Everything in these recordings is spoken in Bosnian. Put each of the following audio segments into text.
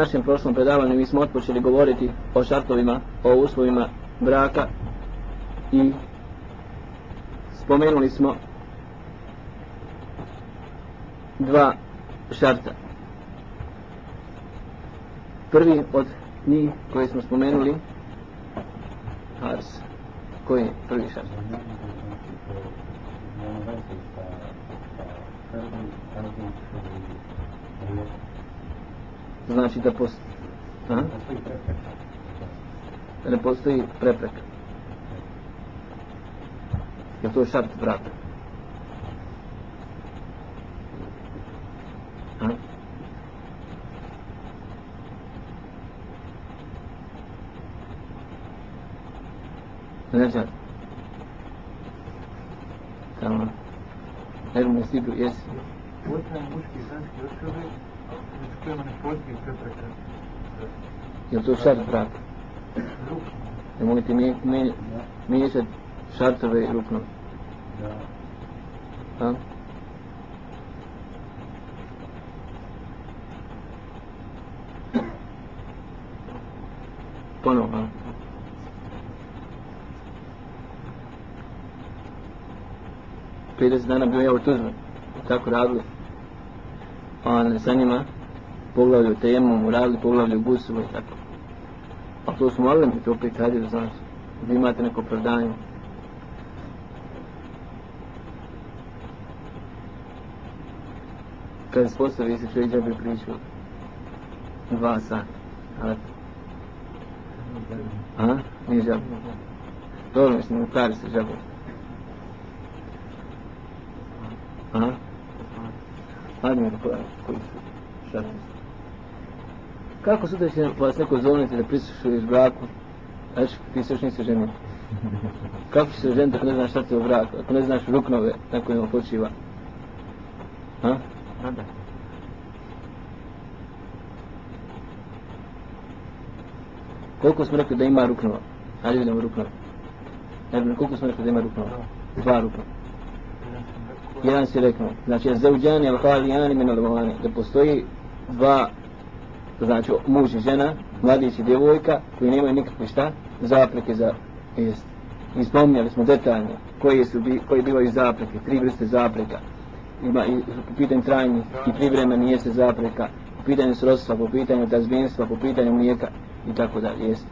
našem prošlom predavanju mi smo otpočeli govoriti o šartovima, o uslovima braka i spomenuli smo dva šarta. Prvi od njih koje smo spomenuli Hars. Koji je prvi šart? znači da postoji... A? Da ne postoji prepreka. Jer to je šart braka. A? Ne znači, Je to šart brak? Nemojte mi, mi, miješati šartove i rukno. Da. Ponovo. 50 dana bio ja u Tuzlu. Tako radili. On sa njima poglavlju temu, mu radili poglavlju busu i tako. A to smo mogli ti to opet radili, znaš. Vi imate neko predanje. Kad se postavi se čovjek džabe priču. Dva sata. Ali... A? Nije džabe. Dobro mislim, u kari se džabe. A? Hajde mi koji su šarti. Kako sutra će vas neko zovniti da prisušuješ braku? Znaš, ti se još nisi ženio. Kako će se ženiti ako ne znaš šta ti je u braku? Ako ne znaš ruknove na kojima počiva? Ha? Nada. Koliko smo rekli da ima ruknova? Hajde vidimo ruknova. Znam, koliko smo rekli da ima ruknova? Dva ruknova jedan si rekao, znači zauđani al halijani min al da postoji dva, znači muž i žena, mladić i djevojka, koji nemaju nikakve šta, zapreke za jest. I spomnjali smo detaljno koji su bi, koji bivaju zapreke, tri vrste zapreka. Ima i po pitanju trajnih i privremeni jeste zapreka, po pitanju srodstva, po pitanju tazbinstva, po pitanju mlijeka i tako dalje, jest.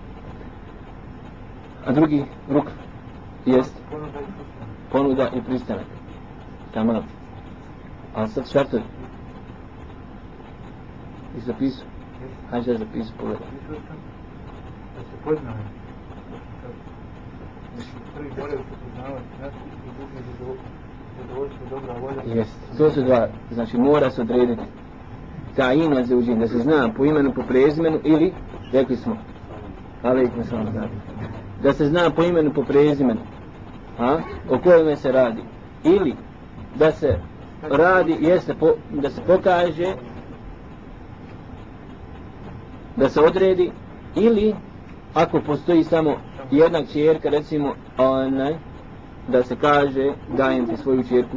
A drugi ruk jest ponuda i pristanak. Tamam. A sad šartovi. I zapisu. Hajde da zapisu pogledaj. Da se poznaju. Jest, to su dva, znači mora se odrediti. Ta ima za uđenje, da se zna po imenu, po prezimenu ili, rekli smo, ali ih sam znači, da se zna po imenu, po prezimenu, a, o kojome se radi, ili da se radi jeste po, da se pokaže da se odredi ili ako postoji samo jedna čerka recimo onaj da se kaže dajem ti svoju čerku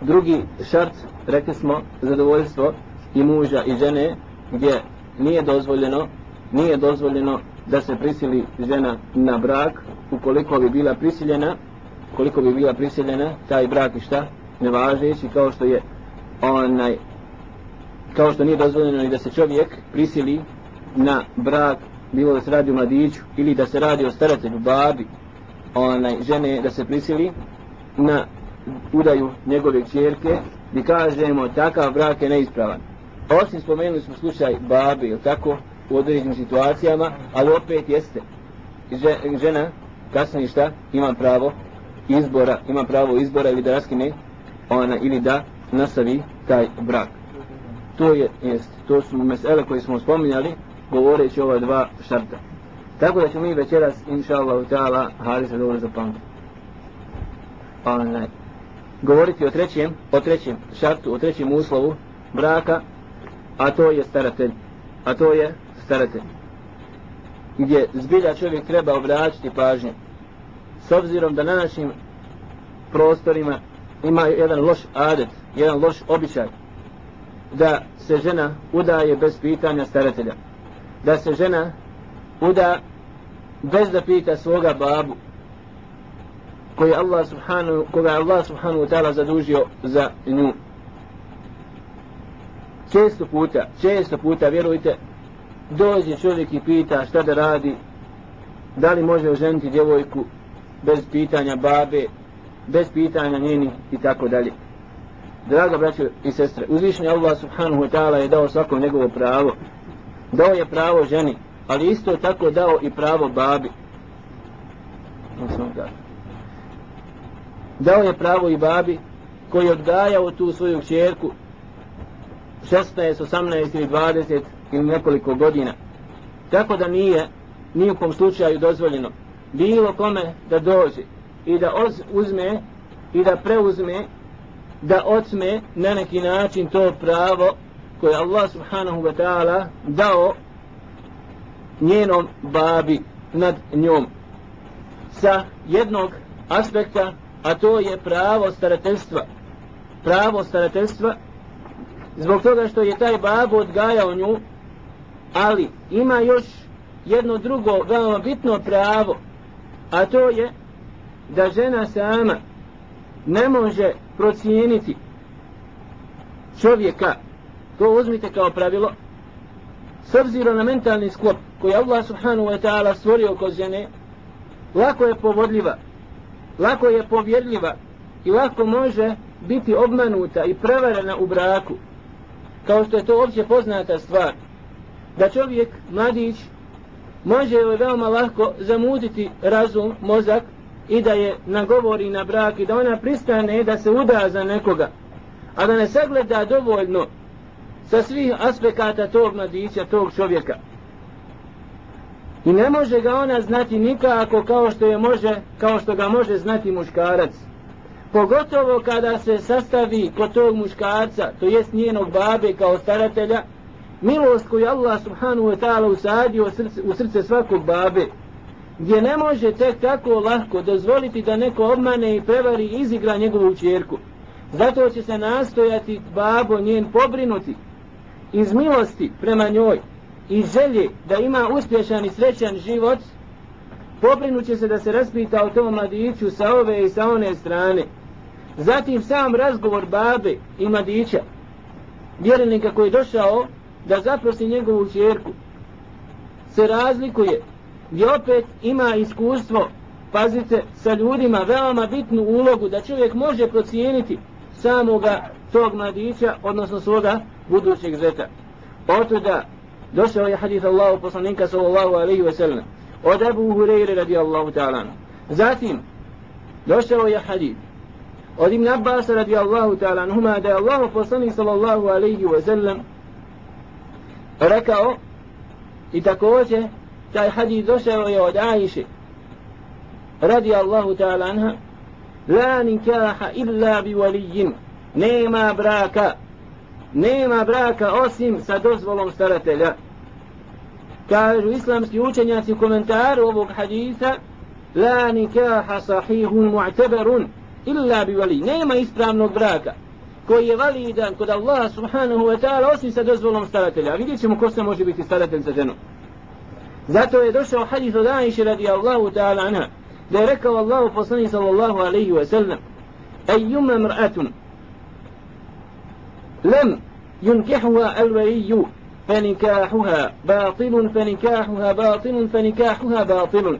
drugi šart rekli smo zadovoljstvo i muža i žene gdje nije dozvoljeno nije dozvoljeno da se prisili žena na brak. Ukoliko bi bila prisiljena koliko bi bila prisiljena taj brak i šta? Nevažeći kao što je onaj kao što nije dozvoljeno i da se čovjek prisili na brak bilo da se radi o mladiću ili da se radi o staratelju babi onaj žene da se prisili na udaju njegove čerke i kažemo takav brak je neispravan. Osim spomenuli smo slučaj babi ili tako u određenim situacijama, ali opet jeste. Žena kasnije šta? Ima pravo izbora, ima pravo izbora ili da raskine ona ili da nastavi taj brak. To je jest, to su mesele koje smo spominjali govoreći ova dva šarta. Tako da ćemo mi večeras inša Allah ta'ala hari se dobro zapamtiti. Pa Onaj, govoriti o trećem, o trećem šartu, o trećem uslovu braka, a to je staratelj, a to je staratelj gdje zbilja čovjek treba obraćati pažnju s obzirom da na našim prostorima ima jedan loš adet jedan loš običaj. Da se žena udaje bez pitanja staratelja. Da se žena uda bez da pita svoga babu koji Allah subhanahu koga Allah subhanahu wa ta'ala zadužio za nju. Često puta često puta vjerujte dođe čovjek i pita šta da radi da li može oženiti djevojku bez pitanja babe bez pitanja njeni i tako dalje draga braćo i sestre uzvišnji Allah subhanahu wa ta'ala je dao svako njegovo pravo. Dao je pravo ženi ali isto tako dao i pravo babi. Dao je pravo i babi koji je odgajao tu svoju čerku 16, 18 ili 20 ili nekoliko godina. Tako da nije nijukom slučaju dozvoljeno bilo kome da dođe i da uzme i da preuzme da otme na neki način to pravo koje Allah subhanahu wa ta'ala dao njenom babi nad njom. Sa jednog aspekta a to je pravo starateljstva. Pravo starateljstva zbog toga što je taj babo odgajao nju ali ima još jedno drugo veoma bitno pravo a to je da žena sama ne može procijeniti čovjeka to uzmite kao pravilo s obzirom na mentalni sklop koji Allah subhanahu wa ta'ala stvorio kod žene lako je povodljiva lako je povjerljiva i lako može biti obmanuta i prevarena u braku. Kao što je to opće poznata stvar da čovjek, mladić može joj veoma lako zamuditi razum, mozak i da je nagovori na brak i da ona pristane da se uda za nekoga. A da ne sagleda dovoljno sa svih aspekata tog mladića, tog čovjeka. I ne može ga ona znati nikako kao što je može kao što ga može znati muškarac. Pogotovo kada se sastavi kod tog muškarca to jest njenog babe kao staratelja milost koju Allah subhanahu wa ta'ala usadio u srce, u srce svakog babe gdje ne može tek tako lahko dozvoliti da neko obmane i prevari i izigra njegovu čjerku zato će se nastojati babo njen pobrinuti iz milosti prema njoj i želje da ima uspješan i srećan život pobrinuće se da se raspita o tom mladiću sa ove i sa one strane. Zatim sam razgovor babe i mladića vjerenika koji je došao da zaprosi njegovu čerku. Se razlikuje gdje opet ima iskustvo pazite sa ljudima veoma bitnu ulogu da čovjek može procijeniti samoga tog mladića odnosno svoga budućeg zeta. Otuda došao je hadith Allahu poslanika sallallahu alaihi wa sallam od Abu Hureyre radijallahu ta'ala zatim došao je hadith od Ibn Abbas radijallahu ta'ala anhuma da je Allahu poslanik sallallahu alaihi wa sallam rekao i također taj hadis došao je od Aisha radijallahu ta'ala anha la nikaha illa bi walijin nema braka nema braka osim sa dozvolom staratelja. Kažu islamski učenjaci u komentaru ovog hadisa la nikaha sahihun mu'tabarun illa bi wali. Nema ispravnog braka koji je validan kod Allaha subhanahu wa ta'ala osim sa dozvolom staratelja. Vidjet ćemo ko se može biti staratelj za ženu. zato je došao hadis od Aisha radijallahu ta'ala anha da je rekao Allahu poslani sallallahu alaihi wa sallam eyyuma mr'atun لم ينكحها الولي فنكاحها باطل فنكاحها باطل فنكاحها باطل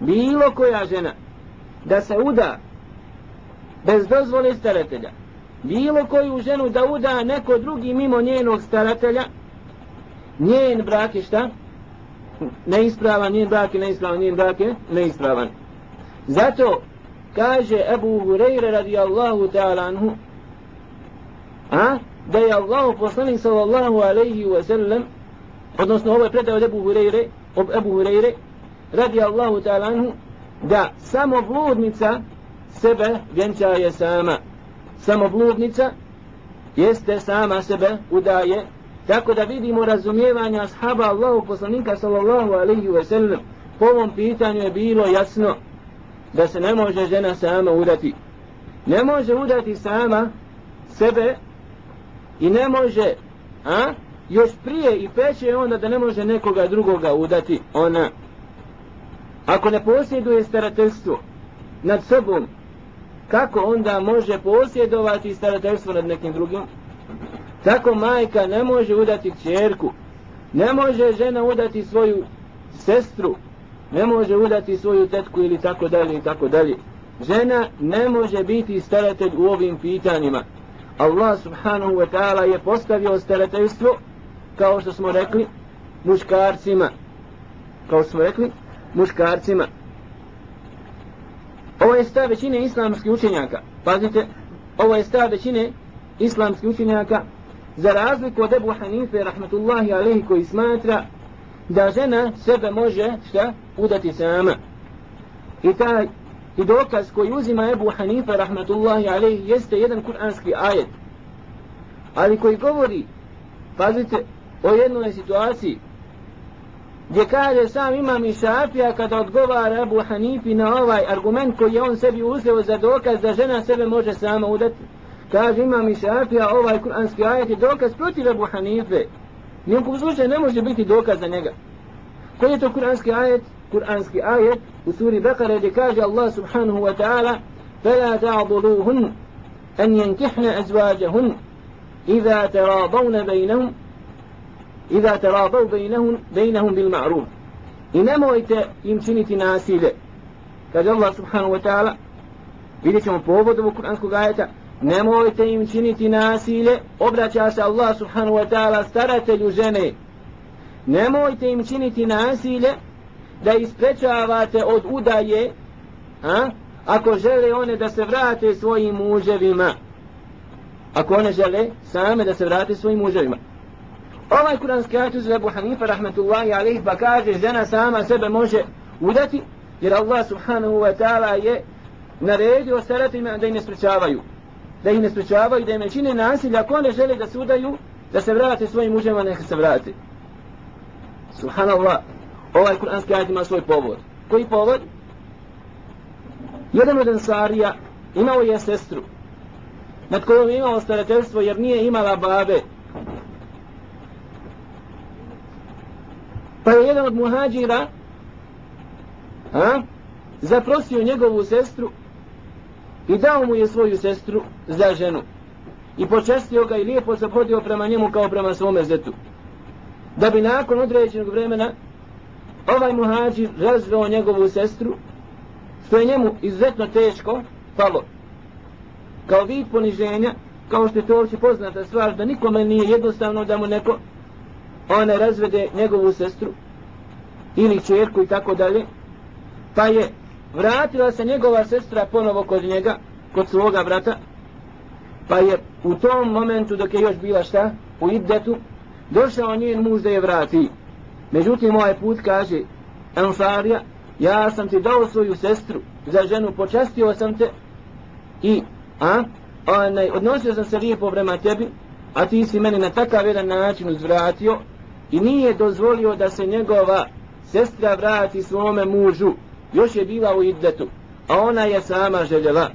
bilo koja žena da se uda bez dozvole staratelja bilo koju ženu da uda neko drugi mimo njenog staratelja njen brak je šta? Neispravan, njen brak je neispravan, njen brak je neispravan zato kaže Ebu Hureyre radijallahu ta'ala anhu a? da je Allah poslanik sallallahu alaihi wa sallam odnosno ovo je predao od Ebu Hureyre ob Ebu Hureyre radijallahu ta'ala anhu da samo bludnica sebe vjenčaje sama samo bludnica jeste sama sebe udaje tako da vidimo razumijevanje ashaba Allahu poslanika sallallahu alaihi ve sellem. po ovom pitanju je bilo jasno da se ne može žena sama udati. Ne može udati sama sebe i ne može a, još prije i peće onda da ne može nekoga drugoga udati ona. Ako ne posjeduje starateljstvo nad sobom kako onda može posjedovati starateljstvo nad nekim drugim? Tako majka ne može udati čerku ne može žena udati svoju sestru ne može udati svoju tetku ili tako dalje i tako dalje. Žena ne može biti staratelj u ovim pitanjima. Allah subhanahu wa ta'ala je postavio starateljstvo kao što smo rekli muškarcima. Kao što smo rekli muškarcima. Ovo je stav većine islamskih učenjaka. Pazite ovo je stav većine islamskih učenjaka za razliku od Ebu Hanife rahmatullahi alihi, koji smatra da žena sebe može šta udati sama. I taj i dokaz koji uzima Ebu Hanife rahmatullahi alaihi jeste jedan kuranski ajet. Ali koji govori pazite o jednoj situaciji gdje kaže sam imam i šafija kada odgovara Ebu Hanifi na ovaj argument koji je on sebi uzeo za dokaz da žena sebe može sama udati. Kaže imam i šafija ovaj kuranski ajet je dokaz protiv Ebu Hanife nijekom slučaju ne može biti dokaz za njega koji je to kuranski ajet kuranski ajet u suri Bekara gdje kaže Allah subhanahu wa ta'ala فلا تعضلوهن أن ينكحن أزواجهن إذا تراضون بينهم إذا تراضوا بينهم بينهم بالمعروف إنما يمشنتي ناسيلة kaže Allah subhanahu wa ta'ala vidjet ćemo povod ovog kuranskog ajeta nemojte im činiti nasilje. Obraća se Allah subhanahu wa ta'ala staratelju žene. Nemojte im činiti nasilje da isprečavate od udaje a? ako žele one da se vrate svojim muževima. Ako one žele same da se vrate svojim muževima. Ovaj kuranski ajat uz Abu Hanifa rahmetullahi alaih pa kaže žena sama sebe može udati jer Allah subhanahu wa ta'ala je naredio staratima da ih ne sprečavaju da ih ne sprečavaju da im ne čine nasilje ako one žele da se udaju da se vrate svojim muževima neka se vrate subhanallah ovaj kuranski ajet ima svoj povod. Koji povod? Jedan od Ansarija imao je sestru nad kojom je imao starateljstvo jer nije imala babe. Pa je jedan od muhađira a, zaprosio njegovu sestru i dao mu je svoju sestru za ženu. I počestio ga i lijepo se podio prema njemu kao prema svome zetu. Da bi nakon određenog vremena ovaj muhađir razveo njegovu sestru, što je njemu izuzetno teško palo. Kao vid poniženja, kao što je to uopće poznata stvar, da nikome nije jednostavno da mu neko one razvede njegovu sestru ili čerku i tako dalje, pa je vratila se njegova sestra ponovo kod njega, kod svoga brata, pa je u tom momentu dok je još bila šta, u iddetu, došao njen muž da je vrati. Međutim, ovaj put kaže Ansarija, ja sam ti dao svoju sestru za ženu, počastio sam te i a, onaj, odnosio sam se lijepo prema tebi, a ti si meni na takav jedan način uzvratio i nije dozvolio da se njegova sestra vrati svome mužu, još je bila u iddetu, a ona je sama željela.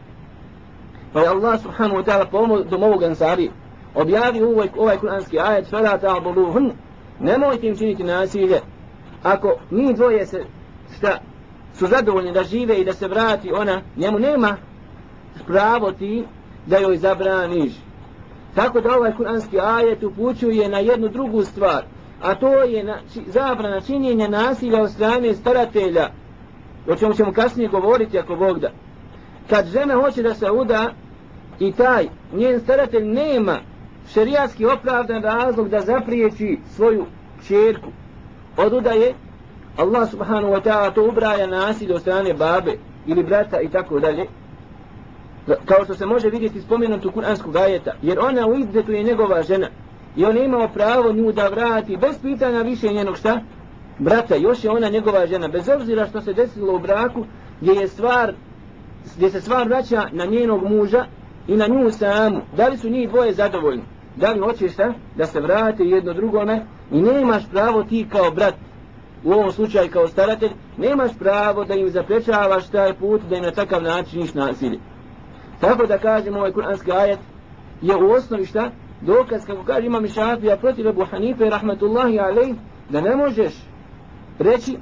Pa je Allah subhanahu wa ta'ala pomogom ovog Ansari objavio ovaj, ovaj kuranski ajet, فَلَا تَعْبُلُوهُنْ nemojte im činiti nasilje ako mi dvoje se šta su zadovoljni da žive i da se vrati ona njemu nema pravo ti da joj zabraniš tako da ovaj kuranski ajet upućuje na jednu drugu stvar a to je na, či, zabrana činjenja nasilja od strane staratelja o čemu ćemo kasnije govoriti ako Bog da. Kad žena hoće da se uda i taj njen staratelj nema šerijatski opravdan razlog da zapriječi svoju čerku od udaje, Allah subhanahu wa ta'ala to ubraja nasilje od strane babe ili brata i tako dalje, kao što se može vidjeti spomenutu kuranskog ajeta, jer ona u izdetu je njegova žena i on je imao pravo nju da vrati bez pitanja više njenog šta? Brata, još je ona njegova žena, bez obzira što se desilo u braku, gdje je stvar, gdje se stvar vraća na njenog muža i na nju samu. Da li su njih dvoje zadovoljni? da li hoćeš šta? Da se vrate jedno drugome i nemaš pravo ti kao brat, u ovom slučaju kao staratelj, nemaš pravo da im zaprečavaš taj put, da im na takav način niš nasilje. Tako da kažem ovaj kuranski ajet, je u osnovi šta? Dokaz kako kaže imam Šafija protiv Abu Hanife rahmatullahi alej da ne možeš reći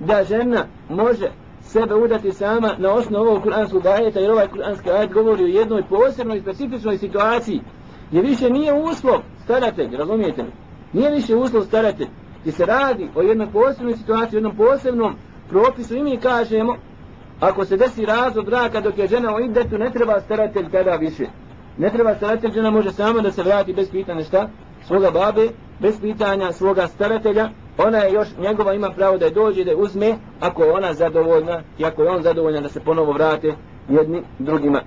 da žena može sebe udati sama na osnovu ovog kuranskog ajeta jer ovaj kuranski ajet govori o jednoj posebnoj specifičnoj situaciji gdje više nije uslov staratelj, razumijete li? Nije više uslov staratelj, gdje se radi o jednoj posebnoj situaciji, o jednom posebnom propisu i mi kažemo ako se desi razvod braka dok je žena u idetu ne treba staratelj tada više. Ne treba staratelj, žena može sama da se vrati bez pitanja šta? Svoga babe, bez pitanja svoga staratelja, ona je još, njegova ima pravo da je dođe da je uzme, ako je ona zadovoljna i ako je on zadovoljan da se ponovo vrate jedni drugima.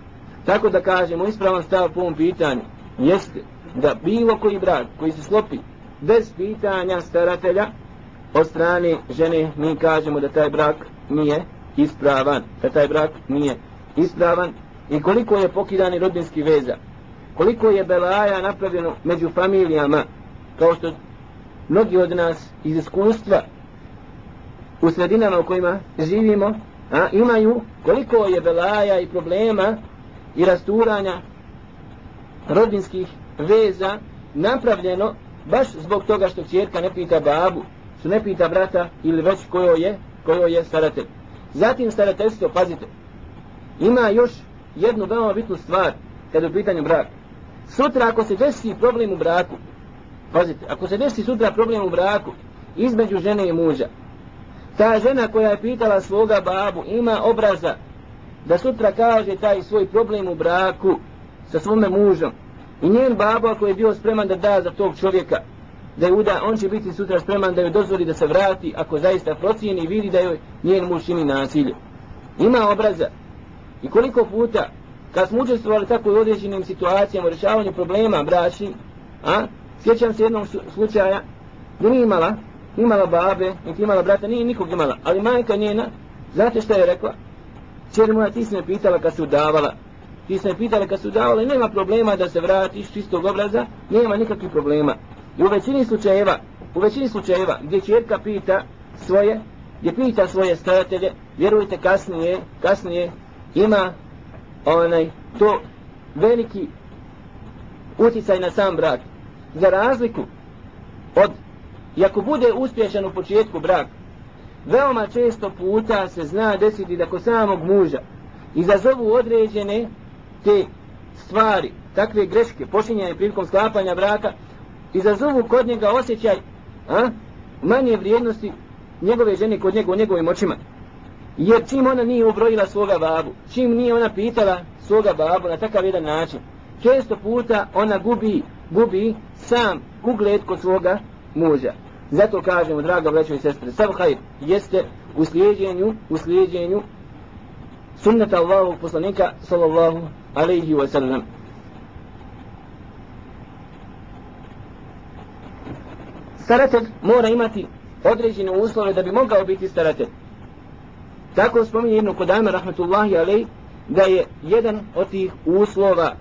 Tako da kažemo, ispravan stav po ovom pitanju, jeste da bilo koji brak koji se slopi bez pitanja staratelja od strane žene, mi kažemo da taj brak nije ispravan, da taj brak nije ispravan i koliko je pokidani rodinski veza, koliko je belaja napravljeno među familijama, kao što mnogi od nas iz iskustva u sredinama u kojima živimo, a, imaju koliko je belaja i problema i rasturanja rodinskih veza napravljeno baš zbog toga što čjerka ne pita babu, što ne pita brata ili već kojo je, kojo je staratelj. Zatim starateljstvo, pazite, ima još jednu veoma bitnu stvar kada je u pitanju brak. Sutra ako se desi problem u braku, pazite, ako se desi sutra problem u braku između žene i muža, ta žena koja je pitala svoga babu ima obraza da sutra kaže taj svoj problem u braku sa svome mužom i njen babo ako je bio spreman da da za tog čovjeka da je uda, on će biti sutra spreman da joj dozvoli da se vrati ako zaista procijeni i vidi da joj njen muž čini nasilje. Ima obraza. I koliko puta, kad smo učestvovali tako u određenim situacijama u rješavanju problema bračnim, a, sjećam se jednog slučaja, gdje nije imala, imala babe, niti imala brata, nije nikog imala, ali majka njena, znate što je rekla? Čer moja, ti si me pitala kad se udavala, ti si me pitala kad se udavala i nema problema da se vratiš čistog obraza, nema nikakvih problema. I u većini slučajeva, u većini slučajeva gdje čerka pita svoje, gdje pita svoje staratelje, vjerujte kasnije, kasnije ima onaj to veliki uticaj na sam brak. Za razliku od, i ako bude uspješan u početku brak, veoma često puta se zna desiti da kod samog muža izazovu određene te stvari, takve greške, počinjene prilikom sklapanja braka, izazovu kod njega osjećaj a, manje vrijednosti njegove žene kod njega u njegovim očima. Jer čim ona nije ubrojila svoga babu, čim nije ona pitala svoga babu na takav jedan način, često puta ona gubi, gubi sam ugled kod svoga muža. Zato kažemo, draga braćo i sestre, sav hajr jeste u slijedjenju, u slijedjenju sunnata Allahovog poslanika, sallallahu alaihi wa sallam. staratelj mora imati određene uslove da bi mogao biti staratelj. Tako spominje Ibn Kodama, rahmetullahi alej, da je jedan od tih uslova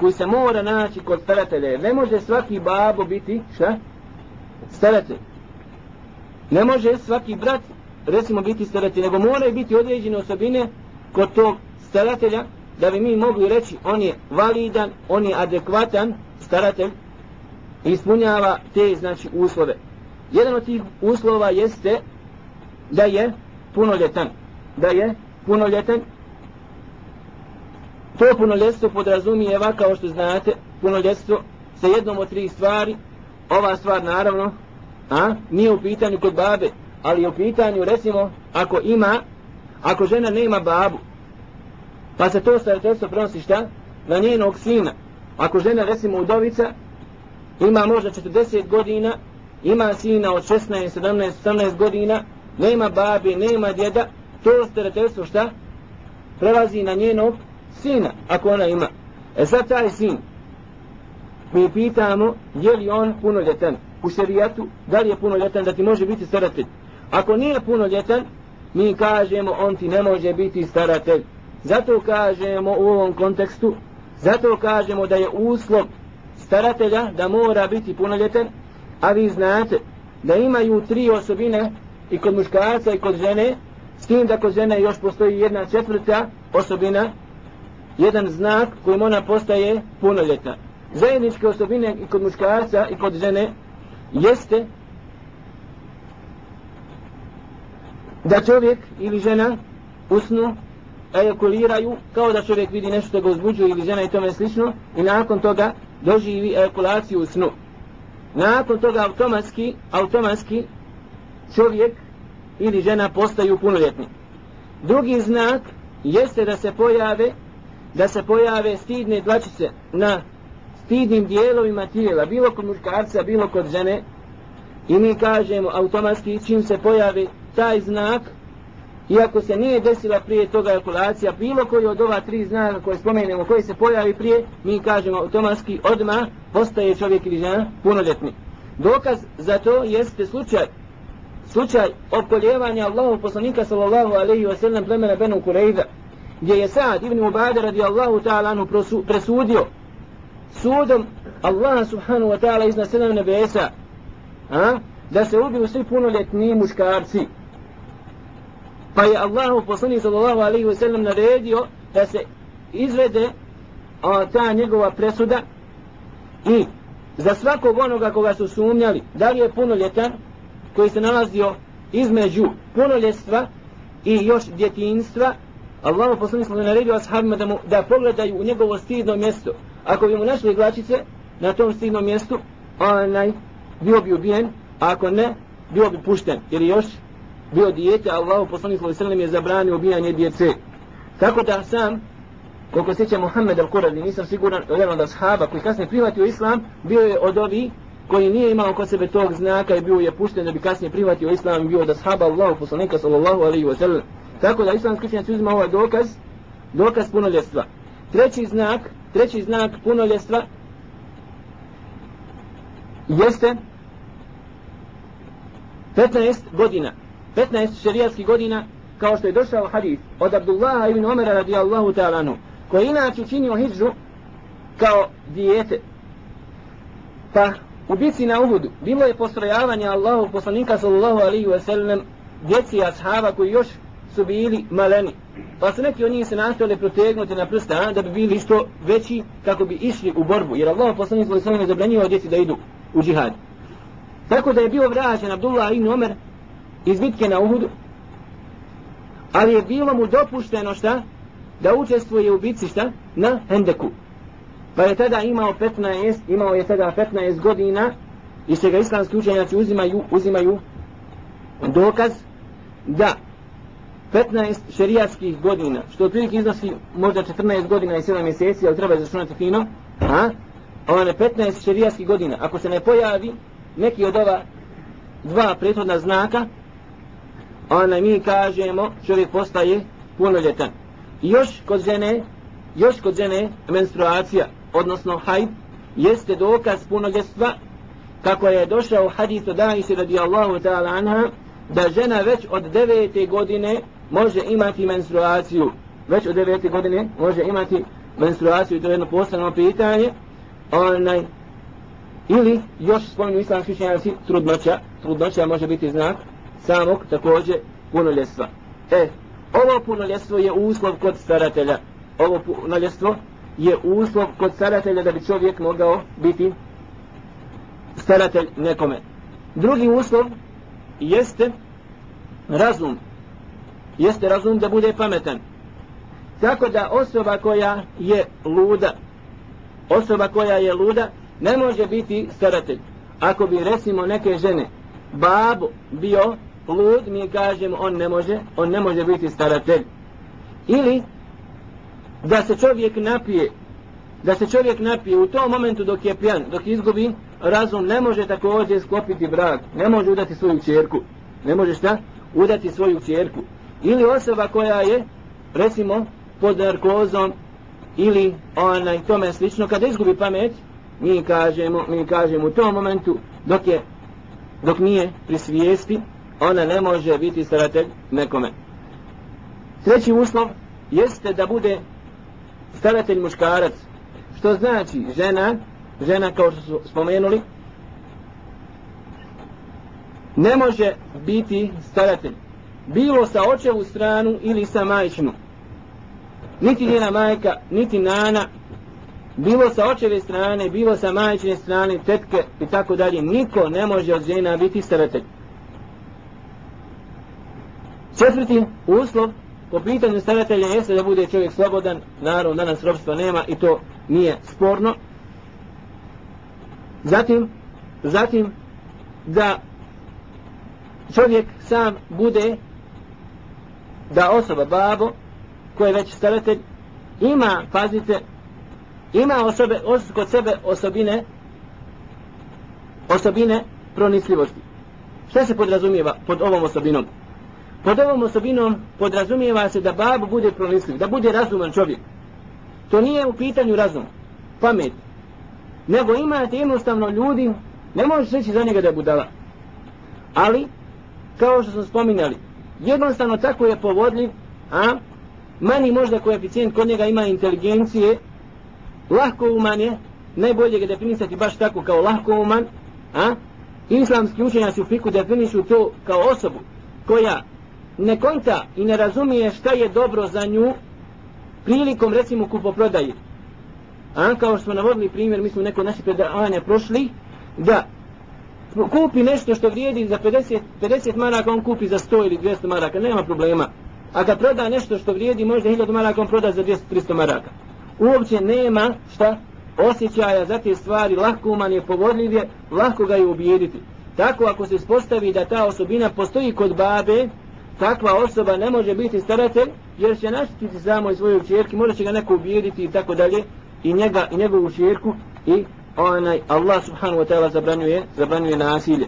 koji se mora naći kod staratelja. Ne može svaki babo biti, šta? Staratelj. Ne može svaki brat, recimo, biti staratelj, nego mora biti određene osobine kod tog staratelja, da bi mi mogli reći on je validan, on je adekvatan staratelj, ispunjava te znači uslove. Jedan od tih uslova jeste da je punoljetan. Da je punoljetan. To punoljetstvo podrazumijeva, kao što znate, punoljetstvo sa jednom od tri stvari. Ova stvar, naravno, a, nije u pitanju kod babe, ali je u pitanju, recimo, ako ima, ako žena nema babu, pa se to starateljstvo prenosi šta? Na njenog sina. Ako žena, recimo, udovica, ima možda 40 godina, ima sina od 16, 17, 18 godina, nema babe, nema djeda, to starateljstvo šta? Prelazi na njenog sina, ako ona ima. E sad taj sin, mi pitamo, je li on punoljetan u šerijatu, da li je punoljetan da ti može biti staratelj. Ako nije punoljetan, mi kažemo, on ti ne može biti staratelj. Zato kažemo u ovom kontekstu, zato kažemo da je uslov staratelja da mora biti punoljetan, a vi znate da imaju tri osobine i kod muškarca i kod žene, s tim da kod žene još postoji jedna četvrta osobina, jedan znak kojim ona postaje punoljetna. Zajedničke osobine i kod muškarca i kod žene jeste da čovjek ili žena usnu ejakuliraju kao da čovjek vidi nešto što ga uzbuđuje ili žena i tome slično i nakon toga doživi ejakulaciju u snu. Nakon toga automatski, automatski čovjek ili žena postaju punoljetni. Drugi znak jeste da se pojave da se pojave stidne dlačice na stidnim dijelovima tijela, bilo kod muškarca, bilo kod žene, i mi kažemo automatski čim se pojavi taj znak, iako se nije desila prije toga ejakulacija, bilo koji od ova tri znaka koje spomenemo, koji se pojavi prije, mi kažemo automatski odma postaje čovjek ili žena punoljetni. Dokaz za to jeste slučaj slučaj opoljevanja Allahov poslanika sallallahu alaihi wa sallam plemena Benu Kureyda, gdje je Sa'ad ibn Ubade radijallahu ta'ala anu presudio sudom Allah subhanahu wa ta'ala iznad sedam nebesa a, da se ubiju svi punoljetni muškarci. Pa je Allah poslanik sallallahu alaihi wa sallam naredio da se izvede a, ta njegova presuda i za svakog onoga koga su sumnjali da li je punoljetan koji se nalazio između punoljetstva i još djetinstva Allahu poslanik sallallahu naredio ashabima da mu da pogledaju u njegovo stidno mjesto. Ako bi mu našli glačice na tom stidnom mjestu, onaj bio bi ubijen, a ako ne, bio bi pušten. Jer još bio dijete, Allahu poslanik sallallahu je zabranio ubijanje djece. Tako da sam koliko sjeća Muhammed al-Quradi, nisam siguran jedan od ashaba koji kasnije prihvatio islam, bio je od ovih koji nije imao kod sebe tog znaka i bio je pušten da bi kasnije prihvatio islam bio od ashaba Allahu poslanika sallallahu alaihi wa sallam. Tako da islamski učenjaci uzima ovaj dokaz, dokaz punoljestva. Treći znak, treći znak punoljestva jeste 15 godina. 15 šerijatskih godina kao što je došao hadis od Abdullaha ibn Omera radijallahu ta'alanu koji inače učinio hijđu kao dijete. Pa u bici na Uhudu bilo je postrojavanje Allahu poslanika sallallahu alaihi wa sallam djeci ashaba koji još su bili maleni. Pa su neki od njih se nastojali protegnuti na prsta da bi bili isto veći kako bi išli u borbu. Jer Allah poslanik svoj svojim wa zabranio djeci da idu u džihad. Tako da je bio vraćen Abdullah ibn Omer iz bitke na Uhudu. Ali je bilo mu dopušteno šta? Da učestvuje u bitci šta? Na Hendeku. Pa je tada imao 15, imao je tada 15 godina i se ga islamski učenjaci uzimaju, uzimaju dokaz da 15 šerijatskih godina, što otprilike iznosi možda 14 godina i 7 mjeseci, ali treba izračunati fino, a? One 15 šerijatskih godina, ako se ne pojavi neki od ova dva prethodna znaka, ona mi kažemo čovjek postaje punoljetan. I još kod žene, još kod žene menstruacija, odnosno hajb, jeste dokaz punoljetstva kako je došao hadis od Aisha radijallahu ta'ala anha da žena već od devete godine može imati menstruaciju. Već od devete godine može imati menstruaciju i to je jedno posebno pitanje. Onaj ili još spomenu islamski učenjaci trudnoća. Trudnoća može biti znak samog također punoljestva. E, ovo punoljestvo je uslov kod staratelja. Ovo punoljestvo je uslov kod staratelja da bi čovjek mogao biti staratelj nekome. Drugi uslov jeste razum. Jeste razum da bude pametan. Tako da osoba koja je luda, osoba koja je luda, ne može biti staratelj. Ako bi recimo neke žene, babo bio lud, mi kažemo on ne može, on ne može biti staratelj. Ili da se čovjek napije da se čovjek napije u tom momentu dok je pijan, dok izgubi razum, ne može također sklopiti brak, ne može udati svoju čerku, ne može šta? Udati svoju čerku. Ili osoba koja je, recimo, pod narkozom, ili onaj tome slično, kada izgubi pamet, mi kažemo, mi kažemo u tom momentu, dok je, dok nije pri svijesti, ona ne može biti staratelj nekome. Treći uslov jeste da bude staratelj muškarac, što znači žena, žena kao što su spomenuli, ne može biti staratelj. Bilo sa očevu stranu ili sa majčinu. niti njena majka, niti nana, bilo sa očeve strane, bilo sa majčine strane, tetke i tako dalje, niko ne može od žena biti staratelj. Četvrti uslov po pitanju staratelja jeste da bude čovjek slobodan, naravno danas robstva nema i to nije sporno. Zatim, zatim da čovjek sam bude da osoba, babo, ko je već staratelj, ima, pazite, ima osobe, os, kod sebe osobine, osobine pronisljivosti. Šta se podrazumijeva pod ovom osobinom? Pod ovom osobinom podrazumijeva se da babo bude pronisljiv, da bude razuman čovjek. To nije u pitanju razum, pamet. Nego imate jednostavno ljudi, ne možeš reći za njega da je budala. Ali, kao što smo spominjali, jednostavno tako je povodljiv, a? Mani možda koeficijent kod njega ima inteligencije, lahko uman je, najbolje ga definisati baš tako kao lahko uman, a? Islamski učenjaci u fiku definišu to kao osobu koja ne konta i ne razumije šta je dobro za nju prilikom recimo kupoprodaje. A? Kao što smo navodili primjer, mi smo neko naše predavanja prošli, da kupi nešto što vrijedi za 50, 50 maraka, on kupi za 100 ili 200 maraka, nema problema. A kad proda nešto što vrijedi možda 1000 maraka, on proda za 200-300 maraka. Uopće nema šta osjećaja za te stvari, lahko uman je, povodljiv je, lahko ga je ubijediti. Tako ako se spostavi da ta osobina postoji kod babe, takva osoba ne može biti staratelj, jer će naštiti samo i svoju čerki, možda će ga neko ubijediti i tako dalje, i njega i njegovu čerku i onaj Allah subhanahu wa ta'ala zabranjuje, zabranjuje nasilje.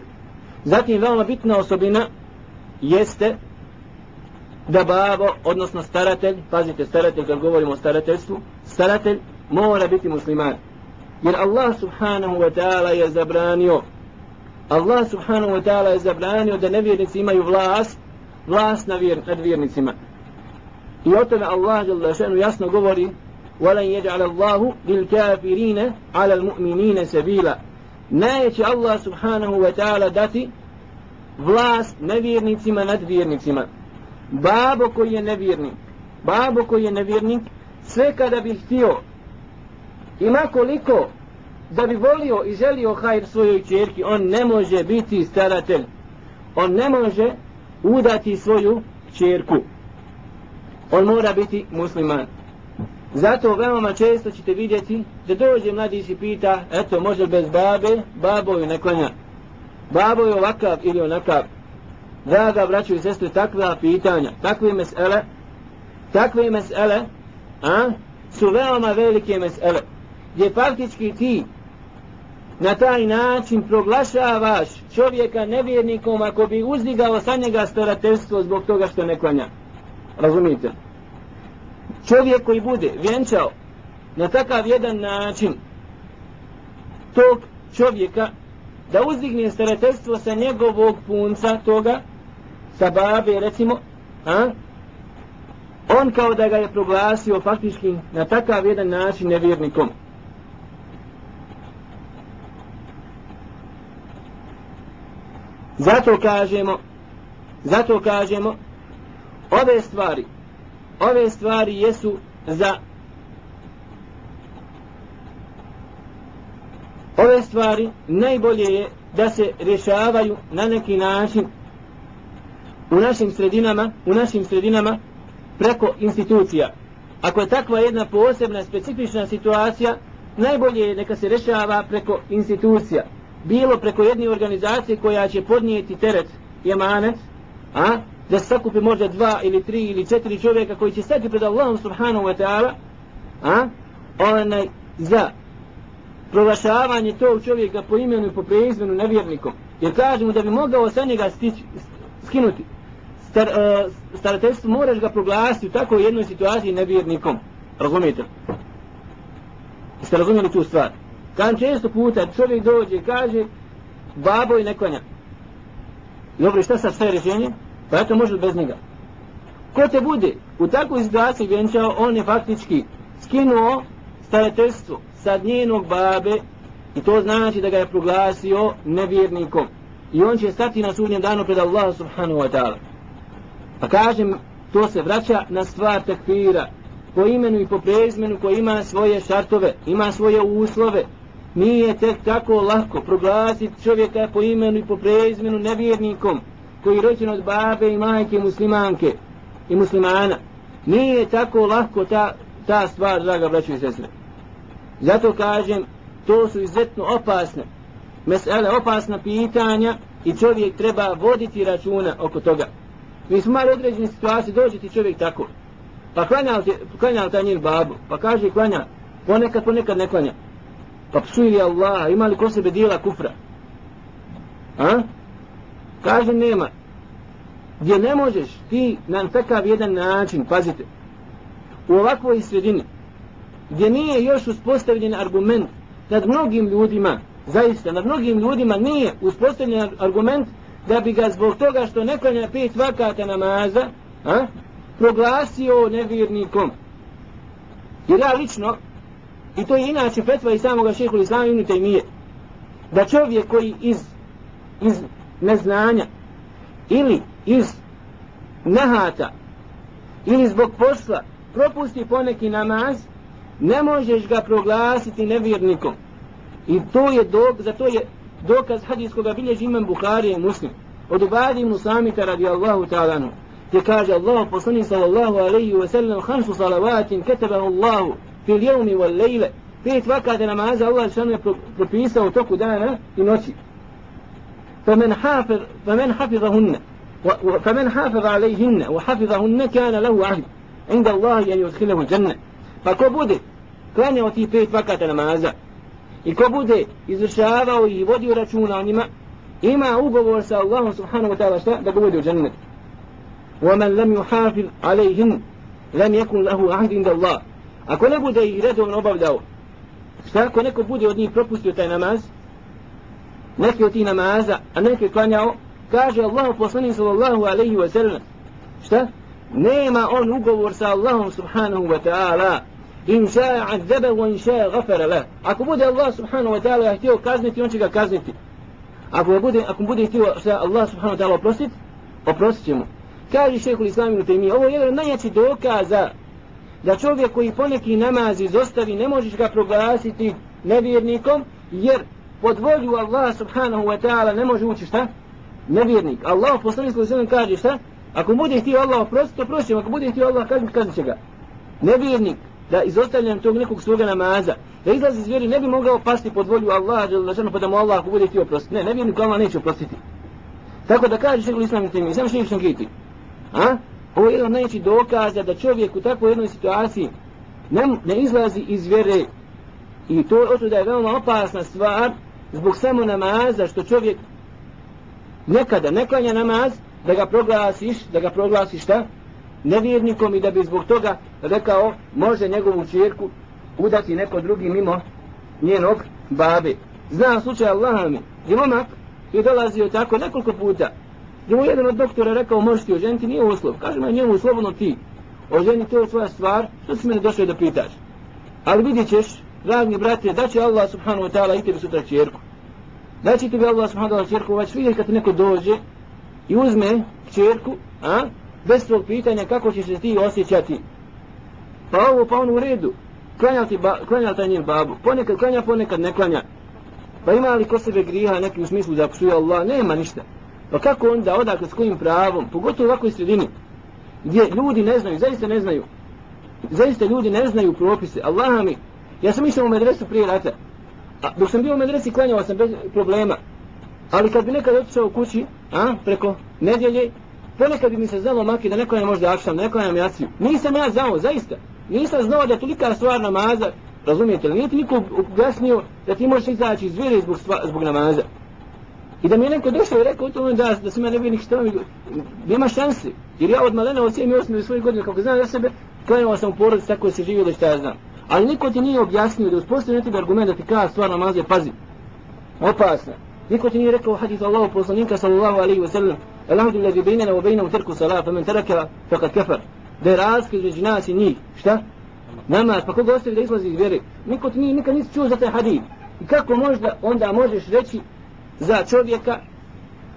Zatim veoma bitna osobina jeste da babo, odnosno staratelj, pazite staratelj kad govorimo o starateljstvu, staratelj mora biti musliman. Jer Allah subhanahu wa ta'ala je zabranio Allah subhanahu wa ta'ala je zabranio da nevjernici imaju vlast, vlast nad vjernicima. I o tome Allah jasno govori ولن يجعل الله للكافرين على المؤمنين سبيلا neće Allah subhanahu wa ta'ala dati vlast nevjernicima nad vjernicima babo koji je nevjernik babo koji je nevjernik sve kada bi htio ima koliko da bi volio i želio hajr svojoj čerki on ne može biti staratelj on ne može udati svoju čerku on mora biti musliman Zato veoma često ćete vidjeti da dođe mladić i pita, eto, može bez babe, babo ju ne klanja. Babo je ovakav ili onakav. Draga braćo i sestre, takva pitanja, takve mesele, takve mesele, a, su veoma velike mesele, gdje faktički ti na taj način proglašavaš čovjeka nevjernikom ako bi uzdigao sa njega starateljstvo zbog toga što ne klanja. Razumite? Čovjek koji bude vjenčao na takav jedan način tog čovjeka da uzdigne starateljstvo sa njegovog punca toga sa babe recimo a? on kao da ga je proglasio faktički na takav jedan način nevjernikom zato kažemo zato kažemo ove stvari ove stvari jesu za ove stvari najbolje je da se rješavaju na neki način u našim sredinama u našim sredinama preko institucija. Ako je takva jedna posebna specifična situacija najbolje je neka se rješava preko institucija. Bilo preko jedne organizacije koja će podnijeti teret jemanet a? Da se sakupi možda dva ili tri ili četiri čovjeka koji će stati pred Allahom subhanahu wa ta'ala a? Onaj za proglašavanje tog čovjeka po imenu i po preizmenu nevjernikom. Jer kažemo da bi mogao sa njega stići, skinuti. Star, uh, starateljstvo moraš ga proglasiti u takvoj jednoj situaciji nevjernikom. Razumijete? Jeste razumijeli tu stvar? Kad često puta čovjek dođe i kaže babo i nekonja dobro šta sad sve rješenje? Pa eto može bez njega. Ko te bude u takvoj situaciji vjenčao, on je faktički skinuo starateljstvo sa njenog babe i to znači da ga je proglasio nevjernikom. I on će stati na sudnjem danu pred Allah subhanahu wa ta'ala. Pa kažem, to se vraća na stvar tekfira. po imenu i po prezmenu koji ima svoje šartove, ima svoje uslove. Nije tek tako lako proglasiti čovjeka po imenu i po prezmenu nevjernikom koji je rođen od babe i majke muslimanke i muslimana. Nije tako lako ta, ta stvar, draga braćo i sestre. Zato kažem, to su izuzetno opasne mesele, opasna pitanja i čovjek treba voditi računa oko toga. Mi smo mali određeni situacije, dođe ti čovjek tako, pa klanja li, klanja li ta njen babu, pa kaže klanja, ponekad, ponekad ne klanja. Pa psuje li Allah, ima li ko sebe dijela kufra? A? Kaže nema. Gdje ne možeš ti na takav jedan način, pazite, u ovakvoj sredini, gdje nije još uspostavljen argument nad mnogim ljudima, zaista nad mnogim ljudima nije uspostavljen argument da bi ga zbog toga što ne klanja pet vakata namaza a, proglasio nevjernikom. Jer ja lično, i to je inače fetva i samoga šehu Islama ibn Taymiye, da čovjek koji iz, iz neznanja ili iz nehata ili zbog posla propusti poneki namaz, ne možeš ga proglasiti nevjernikom. I to je dok, za to je dokaz hadijskog bilježi imam Bukhari i Muslim. Od Ubadi Musamita Samita radijallahu ta'ala Te kaže Allah poslani sallallahu alaihi wa sallam hansu salavatin ketebahu Allahu fil jevmi wal lejle. Pet vakate namaza Allah što je propisao toku dana i noći. فمن حافظ فمن حفظهن فمن حافظ عليهن وحفظهن كان له عهد عند الله أن يدخله الجنة. فكبوده كان يوتي بيت فقط نمازا يكبوده إذا شاهده يبدي رجونا نما إما أوبور الله سبحانه وتعالى شاء دقوده الجنة. ومن لم يحافظ عليهن لم يكن له عهد عند الله. أكون أبو ديرته من أبو داو شاء كونك أبو ديرته يبدي propustio taj neke od tih namaza, a neke klanjao, kaže Allah poslanik sallallahu alaihi wa sallam, šta? Nema on ugovor sa Allahom subhanahu wa ta'ala, in ša'a azzebe wa in ša'a gafara la. Ako bude Allah subhanahu wa ta'ala htio kazniti, on će ga kazniti. Ako bude, ako bude htio šta Allah subhanahu wa ta'ala oprostit, oprostit će mu. Kaže šehhul islam ibn Taymi, ovo je jedan najjači dokaza da čovjek koji poneki namaz izostavi, ne možeš ga proglasiti nevjernikom, jer pod volju Allaha subhanahu wa ta'ala ne može ući šta? Nevjernik. Allah poslanik sallallahu alejhi kaže šta? Ako bude htio Allah oprostiti, oprostit Ako bude htio Allah kazniti, kaznit će ga. Nevjernik da izostavljam tog nekog svoga namaza, da izlazi iz vjeri, ne bi mogao pasti pod volju Allaha, da pa da mu Allah bude htio oprostiti. Ne, nevjernik Allah neće oprostiti. Tako da kaže šehr islam temi, sam šehr šangiti. A? Ovo je jedan najveći dokaza da čovjek u takvoj jednoj situaciji ne, ne izlazi iz vjere i to je da je veoma opasna stvar zbog samo namaza što čovjek nekada ne klanja namaz da ga proglasiš, da ga proglasiš šta? nevjernikom i da bi zbog toga rekao može njegovu čerku udati neko drugi mimo njenog babe. Znam slučaj Allaha mi, gdje momak je dolazio tako nekoliko puta, gdje mu jedan od doktora rekao možeš ti oženiti, nije uslov, kaže mu njemu slobodno ti, oženi to je tvoja stvar, što si mene došao da pitaš. Ali vidit ćeš, dragi brate, da će Allah subhanahu wa ta'ala i tebi sutra čerku. Da će tebi Allah subhanahu wa ta'ala čerku, već vidjeti kad neko dođe i uzme čerku, a, bez tog pitanja kako ćeš se ti osjećati. Pa ovo pa on u redu. Klanja ti ba, klanja taj njen babu. Ponekad klanja, ponekad ne klanja. Pa ima li ko sebe griha neki u smislu da psuje Allah? Nema ništa. Pa kako onda odakle s kojim pravom? Pogotovo u ovakvoj sredini. Gdje ljudi ne znaju, zaista ne znaju. Zaista ljudi ne znaju propise. Allah mi. Ja sam išao u medresu prije rata. A dok sam bio u medresi klanjao sam bez problema. Ali kad bi nekad otišao u kući, a, preko nedjelje, ponekad bi mi se znalo maki da neko je možda akšam, neko je jaciju. Nisam ja znao, zaista. Nisam znao da je tolika stvar namaza, razumijete li, nije ti niko objasnio da ti možeš izaći iz vire zbog, stva, zbog namaza. I da mi je neko došao i rekao to da, da sam ja ne bi mi, nema šanse. Jer ja od malena od 7 i 8 svojih godina, kako znam za sebe, klanjao sam u porodici tako se živio da šta ja znam. Ali niko ti nije objasnio da uspostavio neki argument da ti kaže stvar namaz je pazi. Opasna. Niko ti nije rekao hadis Allahu poslanika sallallahu alejhi ve sellem, "Elamdu allazi bainana wa bainahu tarku salat, faman taraka faqad kafar." Da razlika između nas i njih, šta? Namaz, pa koga ostavi da izlazi iz vjere? Niko ti nije nikad nisi čuo za taj hadis. I kako možda onda možeš reći za čovjeka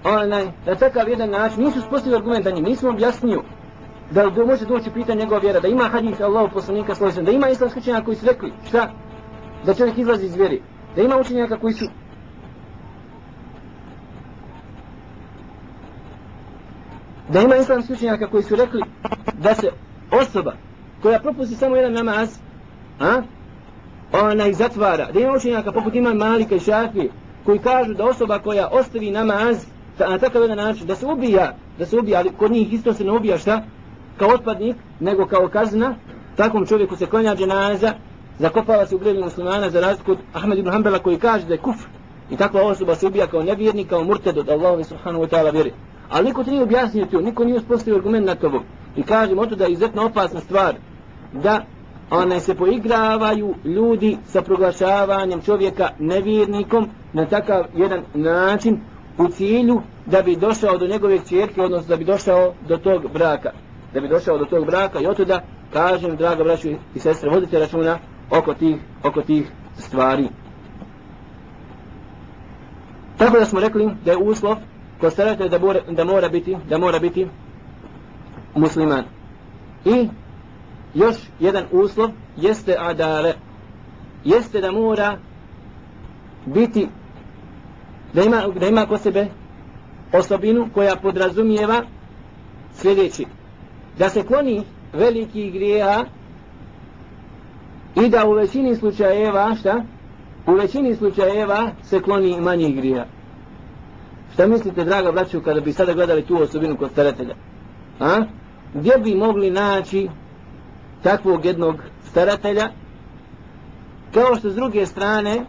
onaj, na takav jedan način, nisu spostavili argument da njim, nismo objasnio da do, može doći pitanje njegova vjera, da ima hadis Allahu poslanika složen, da ima islamski učenjaka koji su rekli, šta? Da čovjek izlazi iz vjeri. Da ima učenjaka koji su da ima islamski učenjaka koji su rekli da se osoba koja propusti samo jedan namaz, a? ona ih zatvara. Da ima učenjaka poput ima Malika i Šafi koji kažu da osoba koja ostavi namaz na takav jedan način, da se ubija, da se ubija, ali kod njih isto se ne ubija šta? Kao otpadnik, nego kao kazna, takvom čovjeku se klanja dženaza, zakopava se u grebi muslimana za razliku od Ahmed ibn Hanbala koji kaže da je kufr. I takva osoba se ubija kao nevjernik, kao murted od Allahove subhanahu wa ta'ala vjeri. Ali niko ti nije objasnio to, niko nije uspostavio argument na to. I kažem, oto da je izuzetno opasna stvar da one se poigravaju ljudi sa proglašavanjem čovjeka nevjernikom na takav jedan način u cilju da bi došao do njegove čerke, odnosno da bi došao do tog braka. Da bi došao do tog braka i otuda kažem, draga braću i sestre, vodite računa oko tih, oko tih stvari. Tako da smo rekli da je uslov ko starate da mora, da mora biti da mora biti musliman. I još jedan uslov jeste adale. Jeste da mora biti da ima, da ima ko sebe osobinu koja podrazumijeva sljedeći. Da se kloni veliki grijeha i da u većini slučajeva, šta? U većini slučajeva se kloni manjih grijeha. Šta mislite, draga braću, kada bi sada gledali tu osobinu kod staratelja? A? Gdje bi mogli naći takvog jednog staratelja? Kao što s druge strane,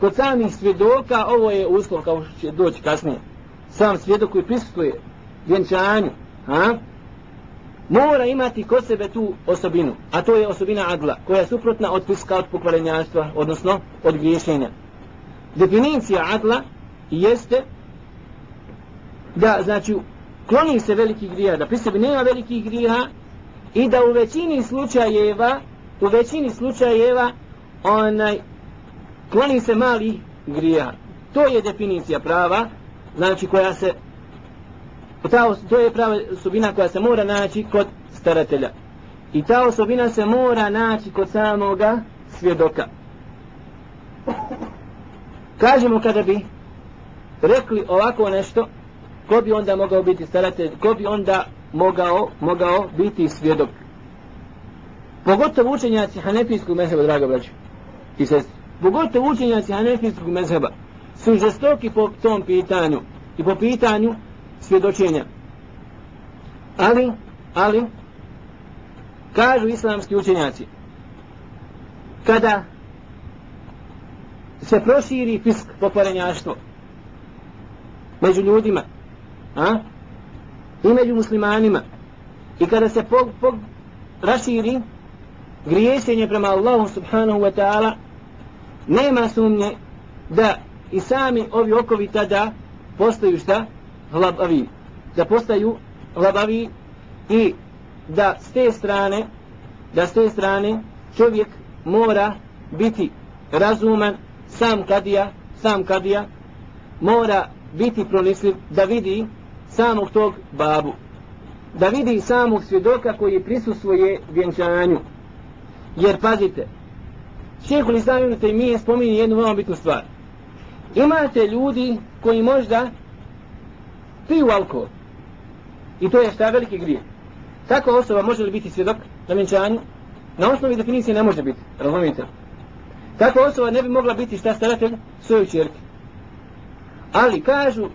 kod samih svjedoka, ovo je uslov kao što će doći kasnije. Sam svjedok koji prisutuje vjenčanju, a? Mora imati kod sebe tu osobinu, a to je osobina adla, koja je suprotna od piska od pokvarenjaštva, odnosno od griješenja. Definicija adla jeste da znači kloni se veliki grija, da pri sebi nema velikih grija i da u većini slučajeva u većini slučajeva onaj kloni se mali grija. To je definicija prava, znači koja se ta, to je prava osobina koja se mora naći kod staratelja. I ta osobina se mora naći kod samoga svjedoka. Kažemo kada bi rekli ovako nešto, ko bi onda mogao biti staratelj, ko bi onda mogao, mogao biti svjedok. Pogotovo učenjaci hanefijskog mezheba, draga braća i sestri. Pogotovo učenjaci hanefijskog mezheba su žestoki po tom pitanju i po pitanju svjedočenja. Ali, ali, kažu islamski učenjaci, kada se proširi fisk pokvarenjaštvo među ljudima, a? i među muslimanima i kada se pog, pog, raširi griješenje prema Allahu subhanahu wa ta'ala nema sumnje da i sami ovi okovi tada postaju šta? Hlabavi da postaju hlabavi i da s te strane da s te strane čovjek mora biti razuman sam kadija sam kadija mora biti pronisliv da vidi samog tog babu. Da vidi samog svjedoka koji prisustvuje vjenčanju. Jer pazite, šehu li stavim te mi je spominje jednu veoma bitnu stvar. Imate ljudi koji možda piju alkohol. I to je šta veliki grije. Takva osoba može li biti svjedok na vjenčanju? Na osnovi definicije ne može biti. razumijete? Takva osoba ne bi mogla biti šta staratelj svojoj čerke. Ali kažu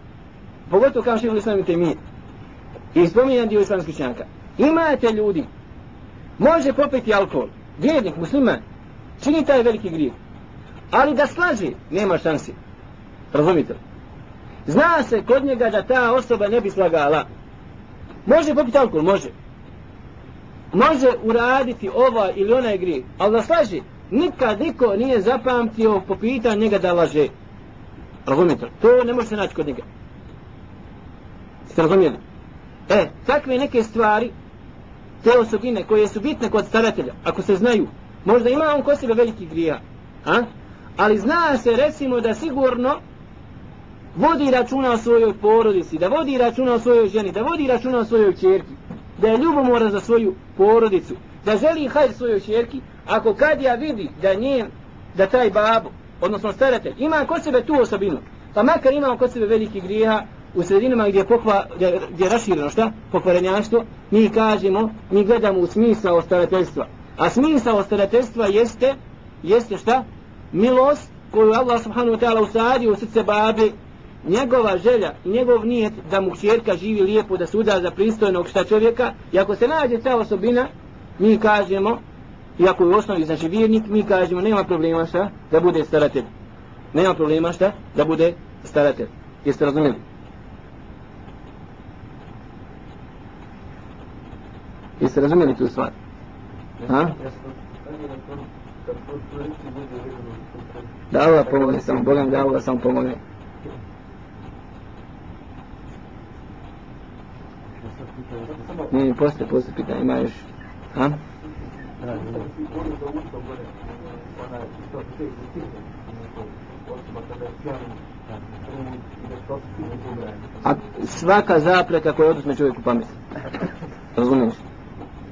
pogotovo kao šeho islam i temije. I spominjan dio islamskih čanka. Imate ljudi, može popiti alkohol, vjernik, musliman, čini taj veliki grijeh. Ali da slaži, nema šansi. Razumite? Zna se kod njega da ta osoba ne bi slagala. Može popiti alkohol, može. Može uraditi ova ili onaj grijeh, ali da slaži, nikad niko nije zapamtio po pitanju njega da laže. Razumijete? To ne može se naći kod njega. Ste razumijeli? E, takve neke stvari, te osobine koje su bitne kod staratelja, ako se znaju, možda ima on kod sebe veliki grija, a? ali zna se recimo da sigurno vodi računa o svojoj porodici, da vodi računa o svojoj ženi, da vodi računa o svojoj čerki. da je ljubomora za svoju porodicu, da želi hajr svojoj čerki, ako kad ja vidi da njen, da taj babo, odnosno staratelj, ima kod sebe tu osobinu, pa makar imao kod sebe veliki grijeha, u sredinama gdje pokva, gdje, gdje je rašireno šta? Pokvarenjaštvo, mi kažemo, mi gledamo u smisao starateljstva. A smisao starateljstva jeste, jeste šta? Milost koju Allah subhanahu wa ta'ala usadi u srce babe, njegova želja i njegov nijet da mu čerka živi lijepo, da se uda za pristojnog šta čovjeka, i ako se nađe ta osobina, mi kažemo, i ako je u osnovi znači vjernik, mi kažemo, nema problema šta da bude staratelj. Nema problema šta da bude staratelj. Jeste razumijeli? Jeste razumijeli tu stvar? Ha? Da Allah pomogne samo, Bogam da Allah samo pomogne. Ne, ne, posle, posle pitanje, ima još. Ha? A svaka zapreka koja oduzme čovjeku pamet. Razumiješ?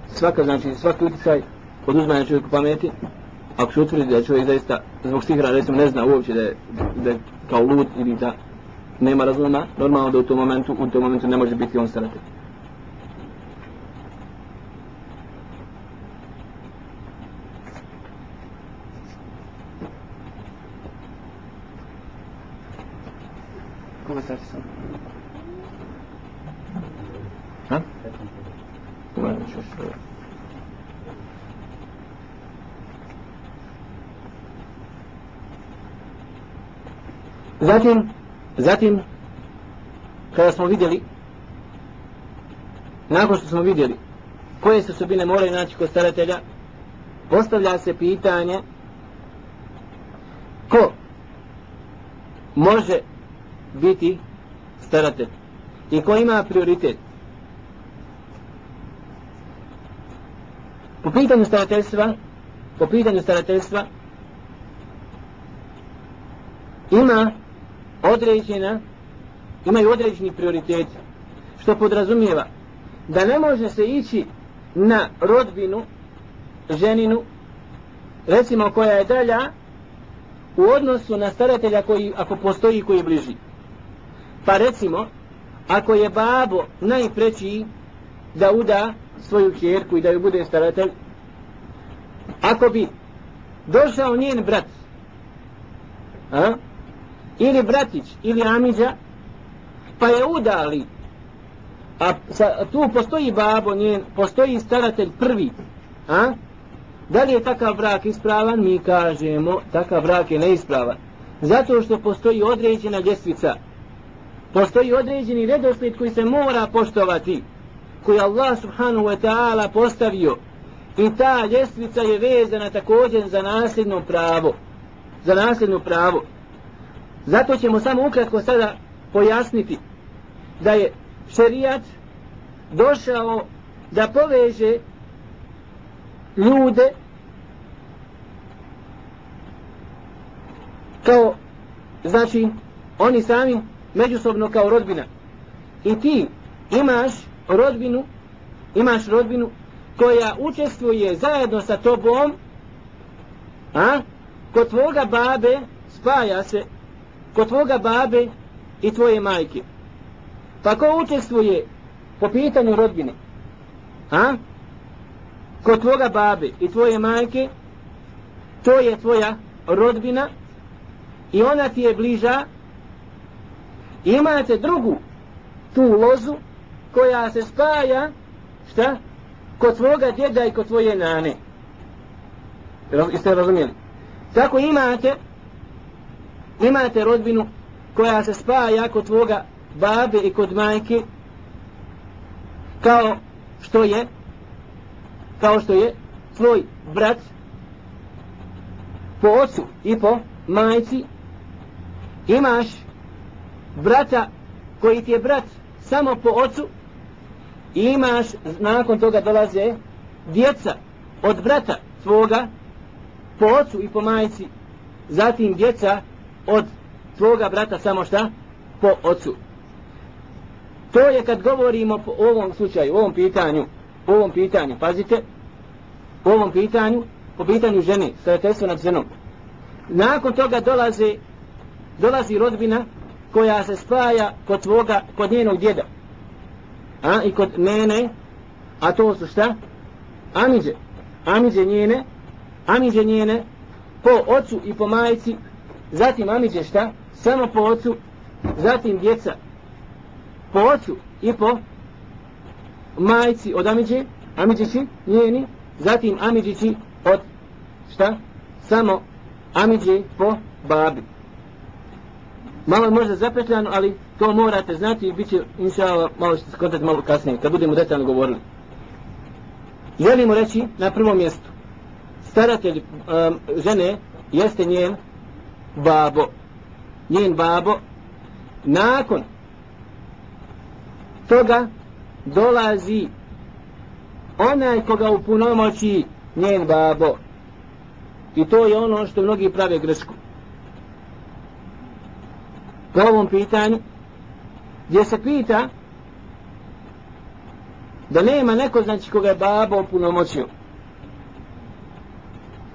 Svaka, znači, svaki utjecaj oduzmanja čovjeku pameti, ako se utvrdi da čovjek zaista zbog sihra, recimo, ne zna uopće da je, da je kao lud ili da nema razuma, normalno da u tom momentu, u tom momentu ne može biti on staratelj. Komentar sam. Ha? Ću što Zatim, zatim, kada smo vidjeli, nakon što smo vidjeli koje se osobine moraju naći kod staratelja, postavlja se pitanje ko može biti staratelj i ko ima prioritet. Po pitanju starateljstva, po pitanju starateljstva, ima određena, imaju određeni prioritet, što podrazumijeva da ne može se ići na rodbinu, ženinu, recimo koja je dalja, u odnosu na staratelja koji, ako postoji koji je bliži. Pa recimo, ako je babo najpreći da uda svoju kjerku i da ju bude staratelj, ako bi došao njen brat, a, ili bratić ili amiđa pa je udali a sa, tu postoji babo njen postoji staratelj prvi a? Da li je takav brak ispravan? Mi kažemo takav brak je neispravan. Zato što postoji određena ljestvica postoji određeni redoslijed koji se mora poštovati koji Allah subhanahu wa ta'ala postavio. I ta ljestvica je vezana također za nasljedno pravo. Za nasljedno pravo. Zato ćemo samo ukratko sada pojasniti da je šerijat došao da poveže ljude kao znači oni sami međusobno kao rodbina i ti imaš rodbinu imaš rodbinu koja učestvuje zajedno sa tobom a kod tvoga babe spaja se kod tvoga babe i tvoje majke. Pa ko učestvuje po pitanju rodbine? A? Kod tvoga babe i tvoje majke, to je tvoja rodbina i ona ti je bliža. Imate drugu tu lozu koja se spaja, šta? Kod tvoga djeda i kod tvoje nane. Jeste razumijeli? Tako imate imate rodbinu koja se spaja kod tvoga babe i kod majke kao što je kao što je tvoj brat po ocu i po majci imaš brata koji ti je brat samo po ocu i imaš nakon toga dolaze djeca od brata tvoga po ocu i po majci zatim djeca od tvoga brata samo šta? Po ocu. To je kad govorimo po ovom slučaju, ovom pitanju, u ovom pitanju, pazite, u ovom pitanju, po pitanju žene, starateljstvo nad ženom. Nakon toga dolaze, dolazi rodbina koja se spaja kod tvoga, kod njenog djeda. A, i kod mene, a to su šta? Amiđe. Amiđe njene, amiđe njene, po ocu i po majici, zatim amiđe šta? Samo po ocu, zatim djeca po ocu i po majici od amiđe, amiđići njeni, zatim amiđići od šta? Samo amiđe po babi. Malo je možda zapetljano, ali to morate znati i bit će, inša Allah, malo ćete skontati malo kasnije, kad budemo detaljno govorili. Želimo reći na prvom mjestu, staratelj um, žene jeste njen babo. Njen babo, nakon toga dolazi onaj koga u punomoći njen babo. I to je ono što mnogi prave grešku. Po ovom pitanju, gdje se pita da nema neko znači koga je babo punomoćio.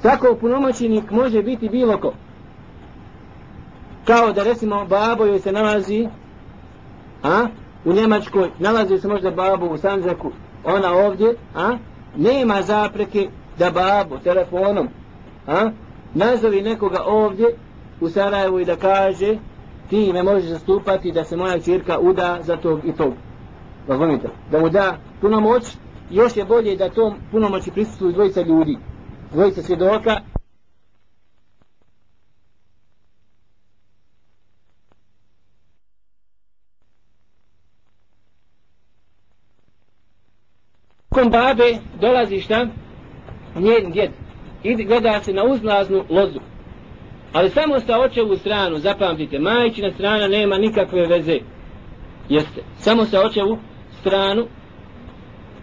Tako opunomoćenik može biti bilo ko. Kao da recimo babo joj se nalazi a, u Njemačkoj, nalazi se možda babo u Sanđaku, ona ovdje, a, nema zapreke da babo telefonom a, nazovi nekoga ovdje u Sarajevu i da kaže ti me možeš zastupati da se moja čirka uda za tog i tog. Razumite? Da mu da puno moć, još je bolje da tom puno moći prisutuju dvojica ljudi, dvojica svjedoka. nakon babe dolazi šta? Njen djed. I gleda se na uzlaznu lozu. Ali samo sa očevu stranu, zapamtite, majčina strana nema nikakve veze. Jeste. Samo sa očevu stranu,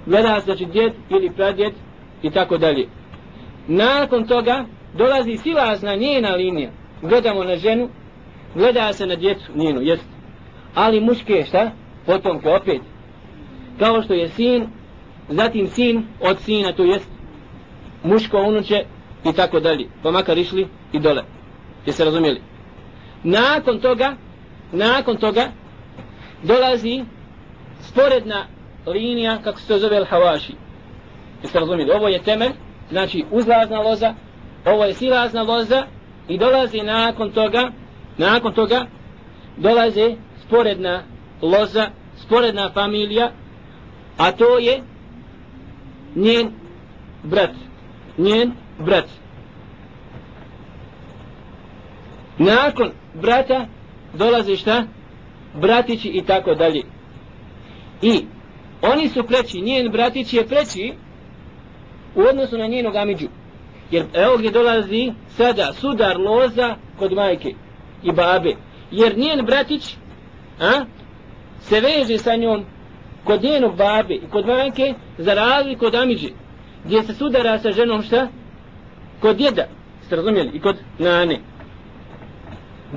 gleda znači djed ili pradjed i tako dalje. Nakon toga dolazi silazna njena linija. Gledamo na ženu, gleda se na djecu njenu, jest. Ali muške šta? Potomke opet. Kao što je sin, zatim sin od sina, to jest muško unuče i tako dalje. Pa makar išli i dole. Jeste razumijeli? Nakon toga, nakon toga, dolazi sporedna linija, kako se to zove Al-Hawashi. Jeste razumijeli? Ovo je temelj, znači uzlazna loza, ovo je silazna loza i dolazi nakon toga, nakon toga, dolazi sporedna loza, sporedna familija, a to je njen brat. Njen brat. Nakon brata dolazi šta? Bratići i tako dalje. I oni su preći, njen bratić je preći u odnosu na njenog amiđu. Jer evo gdje dolazi sada sudar loza kod majke i babe. Jer njen bratić a, se veže sa njom kod njenog babe i kod majke za razliku od amiđe. Gdje se sudara sa ženom šta? Kod djeda. Ste razumijeli? I kod nane.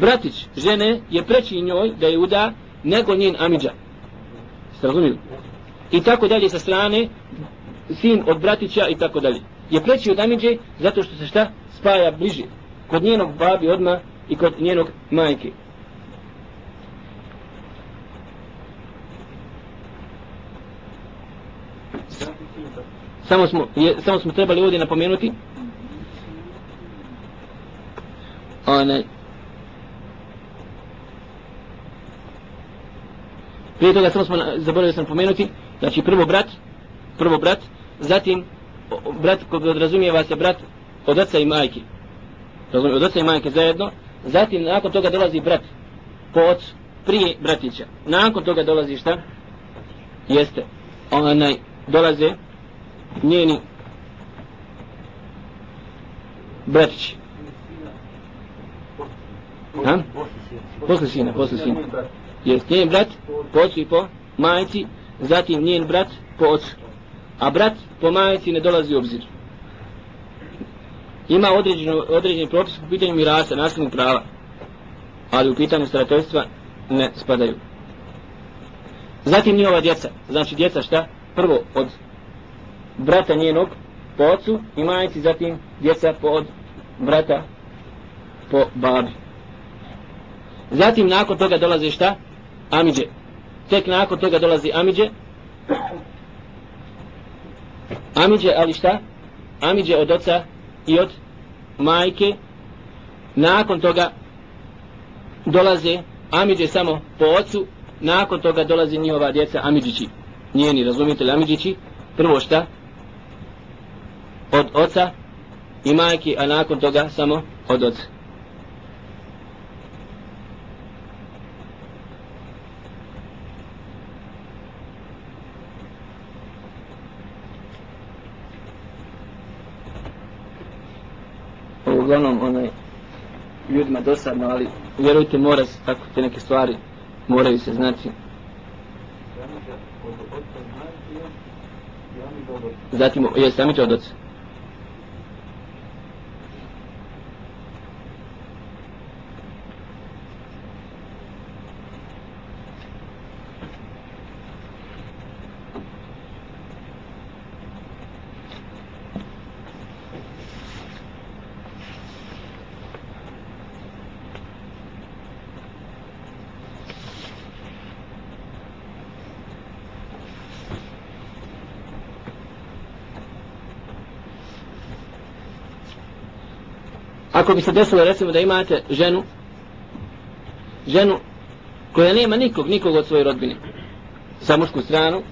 Bratić žene je preći njoj da je uda nego njen amidža. Ste razumili? i tako dalje sa strane sin od bratića i tako dalje je preći od Amidže zato što se šta spaja bliže kod njenog babi odma i kod njenog majke samo smo, je, samo smo trebali ovdje napomenuti onaj prije toga samo smo zaboravili sam napomenuti Znači prvo brat, prvo brat, zatim brat kog odrazumijeva se brat od oca i majke. Razumije, od oca i majke zajedno. Zatim nakon toga dolazi brat po ocu, prije bratića. Nakon toga dolazi šta? Jeste, onaj, dolaze njeni bratići. Ha? Posle sina, posle sina. Jer njen brat, po ocu i po majci, zatim njen brat po ocu, a brat po majici ne dolazi u obzir. Ima određeno, određeni propis u pitanju mirasa, nasljednog prava, ali u pitanju starateljstva ne spadaju. Zatim njihova djeca, znači djeca šta? Prvo od brata njenog po ocu i majici, zatim djeca po od brata po babi. Zatim nakon toga dolazi šta? Amidže. Tek nakon toga dolazi Amidže. Amidže, ali šta? Amidže od oca i od majke. Nakon toga dolaze Amidže samo po ocu. Nakon toga dolazi njihova djeca Amidžići. Njeni, razumijete li Amidžići? Prvo šta? Od oca i majke, a nakon toga samo od oca. Uglavnom onaj ljudima dosadno, ali vjerujte mora se tako te neke stvari moraju se znati. Zatim, je sami će od oca. Ako bi se desilo recimo da imate ženu ženu koja nema nikog, nikog od svoje rodbine sa mušku stranu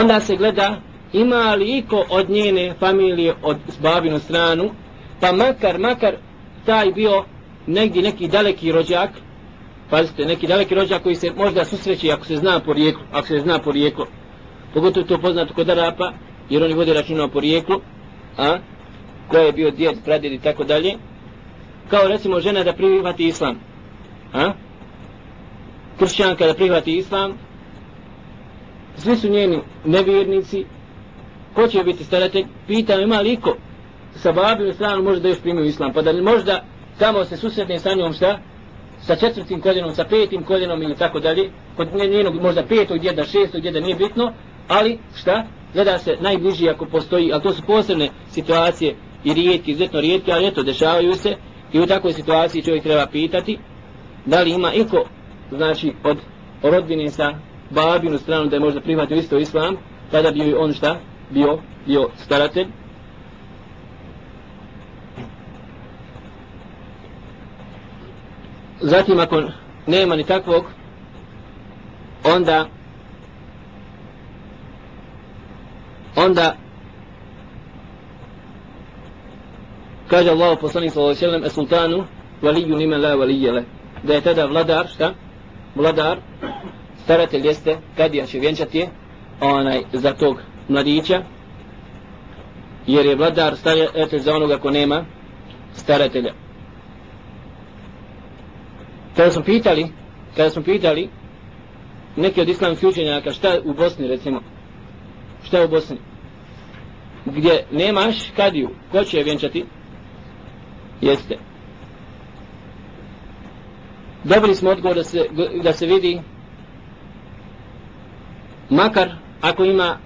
onda se gleda ima li iko od njene familije od babinu stranu pa makar, makar taj bio negdje neki daleki rođak pazite, neki daleki rođak koji se možda susreće ako se zna porijeklo ako se zna porijeklo pogotovo to poznato kod Arapa jer oni vode računa o porijeklu a? Ko je bio djed, pradjed i tako dalje? Kao recimo žena da prihvati islam a? Kršćanka da prihvati islam svi su njeni nevjernici ko će biti staratelj? Pitam ima li iko sa babim stranu može da još primio islam? Pa da možda tamo se susretne sa njom šta? Sa četvrtim koljenom, sa petim koljenom ili tako dalje? Kod njenog možda petog djeda, šestog djeda nije bitno ali šta? Gleda se najbliži ako postoji, ali to su posebne situacije i rijetki, izuzetno rijetki, ali eto, dešavaju se i u takvoj situaciji čovjek treba pitati da li ima iko, znači, od rodbine sa babinu stranu da je možda prihvatio isto islam, pa tada bi on šta? Bio, bio staratelj. Zatim ako nema ni takvog, onda onda kaže Allah poslanik sallallahu alejhi ve sellem sultanu waliyun liman la waliyya le da je tada vladar šta? Vladar staratelj jeste kad je će vjenčati onaj za tog mladića jer je vladar staratelj za onoga ko nema staratelja. Kada smo pitali kada smo pitali neki od islamskih učenjaka šta u Bosni recimo šta je u Bosni? Gdje nemaš kadiju. Ko će je vjenčati? Jeste. Dobili smo odgovor da se, da se vidi. Makar ako ima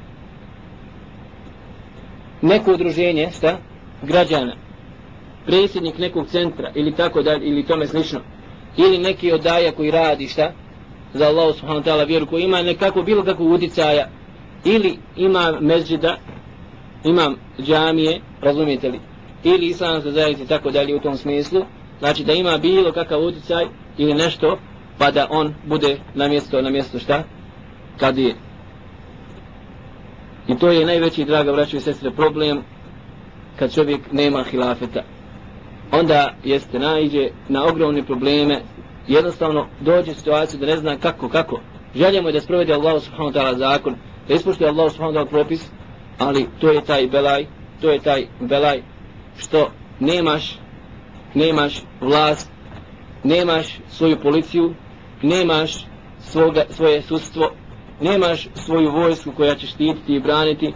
neko udruženje šta? Građana. Predsjednik nekog centra ili tako da ili tome slično. Ili neki od daja koji radi šta? Za Allah subhanahu wa ta'ala vjeru koji ima nekako bilo kako uticaja ili ima mezđida, imam džamije, razumijete li, ili islamske zajednice i tako dalje u tom smislu, znači da ima bilo kakav utjecaj ili nešto, pa da on bude na mjesto, na mjesto šta? Kad je. I to je najveći, draga braćo i sestre, problem kad čovjek nema hilafeta. Onda jeste naiđe na ogromne probleme, jednostavno dođe situaciju da ne zna kako, kako. Željemo je da sprovede Allah subhanahu wa ta'ala zakon, da ispoštuje Allah subhanahu wa ta'ala propis, ali to je taj belaj, to je taj belaj što nemaš, nemaš vlast, nemaš svoju policiju, nemaš svoga, svoje sudstvo, nemaš svoju vojsku koja će štititi i braniti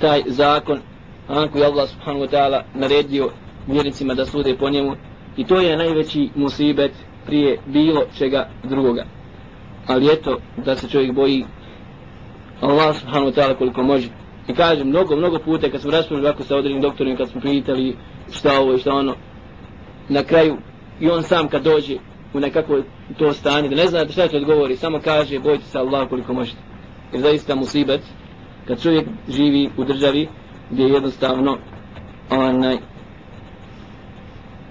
taj zakon, a koji Allah subhanahu wa ta'ala naredio vjernicima da sude po njemu. I to je najveći musibet prije bilo čega drugoga. Ali eto, da se čovjek boji Allah subhanahu wa ta'ala koliko može. I kažem, mnogo, mnogo puta kad smo raspravili ovako sa određenim doktorima, kad smo pitali šta ovo i šta ono, na kraju, i on sam kad dođe u nekako to stanje, da ne znate šta će odgovori, samo kaže, bojte se Allah koliko možete. Jer zaista musibet, kad čovjek živi u državi, gdje jednostavno onaj,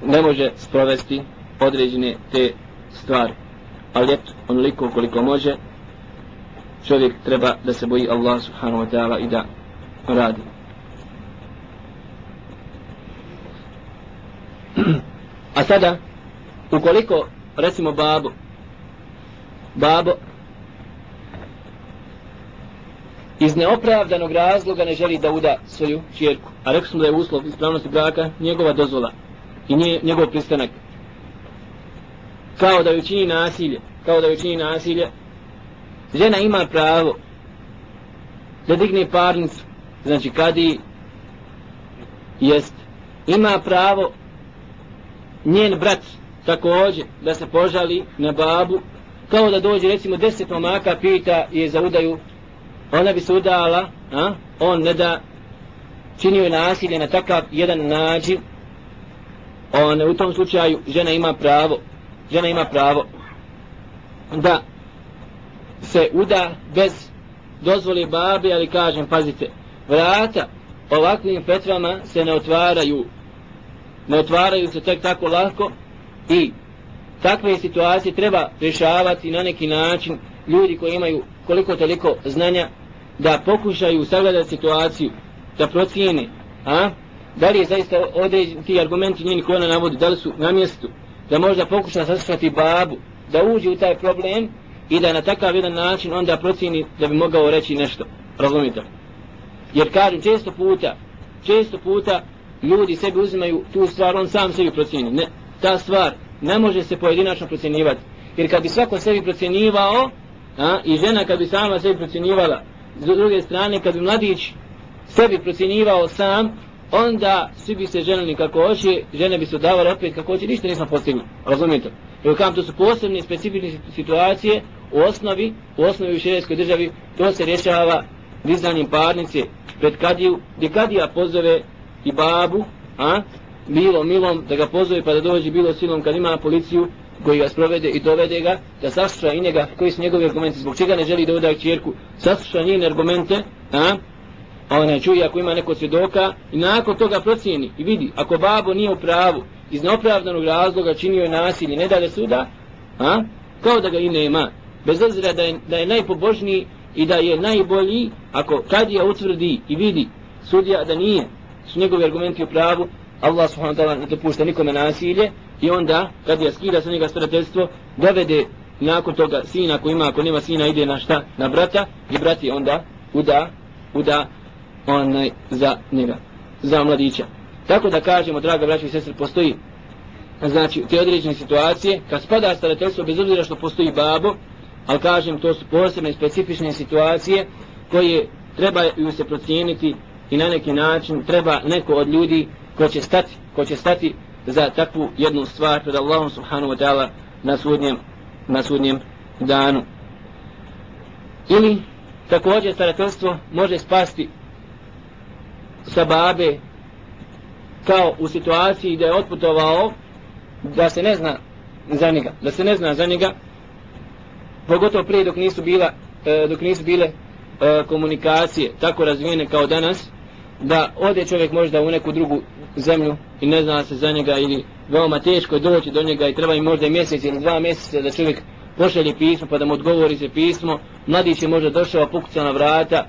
ne može sprovesti određene te stvari. Ali eto, onoliko koliko može, čovjek treba da se boji Allah subhanahu wa ta'ala i da radi. A sada, ukoliko, recimo babo, babo, iz neopravdanog razloga ne želi da uda svoju čjerku, a rekli smo da je uslov ispravnosti braka njegova dozvola i nje, njegov pristanak, kao da joj čini nasilje, kao da joj čini nasilje, žena ima pravo da digne parnicu, znači kadi jest, ima pravo njen brat također da se požali na babu, kao da dođe recimo deset momaka pita je za udaju, ona bi se udala, a? on ne da. Činio nasilje na takav jedan nađiv, on u tom slučaju žena ima pravo, žena ima pravo da se uda bez dozvoli babi, ali kažem, pazite, vrata ovakvim fetvama se ne otvaraju, ne otvaraju se tek tako lako i takve situacije treba rješavati na neki način ljudi koji imaju koliko toliko znanja da pokušaju sagledati situaciju, da procijene, a? da li je zaista određeni ti argumenti njeni koji ona navodi, da li su na mjestu, da možda pokuša saslušati babu, da uđe u taj problem i da na takav jedan način onda procini da bi mogao reći nešto. Razumite? Jer kažem, često puta, često puta ljudi sebi uzimaju tu stvar, on sam sebi procini. Ne, ta stvar ne može se pojedinačno procenjivati. Jer kad bi svako sebi procjenjivao, a, i žena kad bi sama sebi procenjivala, s druge strane, kad bi mladić sebi procjenjivao sam, onda svi bi se ženili kako hoće, žene bi se davale opet kako hoće, ništa nisam postigli. Razumite? Jer kam to su posebne specifične situacije u osnovi, u osnovi u šerijskoj državi, to se rješava dizanjem parnice pred kadiju, gdje kadija pozove i babu, a, bilo milom, da ga pozove pa da dođe bilo silom kad ima policiju, koji ga sprovede i dovede ga, da sasluša i njega, koji su njegovi argumenti, zbog čega ne želi da udaje čjerku, sasluša njene argumente, a ona čuje ako ima neko svjedoka i nakon toga procijeni i vidi ako babo nije u pravu iz neopravdanog razloga činio je nasilje ne da suda a, kao da ga i nema. Bez obzira da je, da je najpobožniji i da je najbolji ako kadija utvrdi i vidi sudija da nije su njegovi argumenti u pravu Allah subhanahu wa ta'ala ne dopušta nikome nasilje i onda kad je skida sa njega starateljstvo dovede nakon toga sina ako ima ako nema sina ide na šta? Na brata i brat je onda uda uda onaj za njega, za mladića. Tako da kažemo, draga braća i sestre, postoji znači te određene situacije, kad spada starateljstvo, bez obzira što postoji babo, ali kažem, to su posebne i specifične situacije koje treba ju se procijeniti i na neki način treba neko od ljudi ko će stati, ko će stati za takvu jednu stvar pred Allahom subhanahu wa ta'ala na sudnjem, na sudnjem danu. Ili također starateljstvo može spasti sa babe kao u situaciji da je otputovao da se ne zna za njega, da se ne zna za njega pogotovo prije dok nisu bila e, dok nisu bile e, komunikacije tako razvijene kao danas da ode čovjek možda u neku drugu zemlju i ne zna se za njega ili veoma teško je doći do njega i treba im možda i mjesec ili dva mjeseca da čovjek pošalje pismo pa da mu odgovori se pismo. Mladić je možda došao pukuca na vrata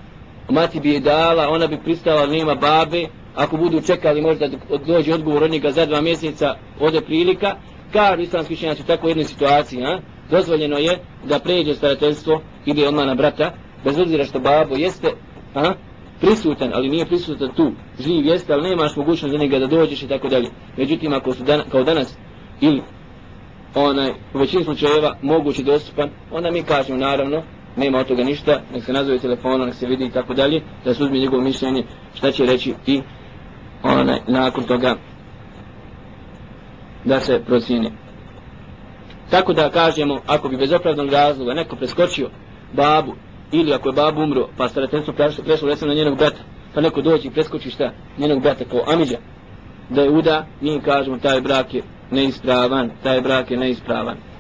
mati bi je dala, ona bi pristala nema babe, ako budu čekali možda dođe odgovor od njega za dva mjeseca, ode prilika, kažu islamski učenjaci u takvoj jednoj situaciji, a? dozvoljeno je da pređe starateljstvo, ide odmah na brata, bez obzira što babo jeste a? prisutan, ali nije prisutan tu, živ jeste, ali nemaš mogućnost za njega da dođeš i tako dalje. Međutim, ako su dan, kao danas, ili onaj, u većini slučajeva mogući dostupan, onda mi kažemo naravno, nema od toga ništa, nek se nazove telefona, nek se vidi i tako dalje, da se uzme njegovo mišljenje, šta će reći i onaj, nakon toga da se procijeni. Tako da kažemo, ako bi bez opravdanog razloga neko preskočio babu ili ako je babu umro, pa starateljstvo prešlo, prešlo recimo na njenog brata, pa neko dođe i preskoči šta, njenog brata kao Amidža, da je uda, mi kažemo taj brak je neispravan, taj brak je neispravan.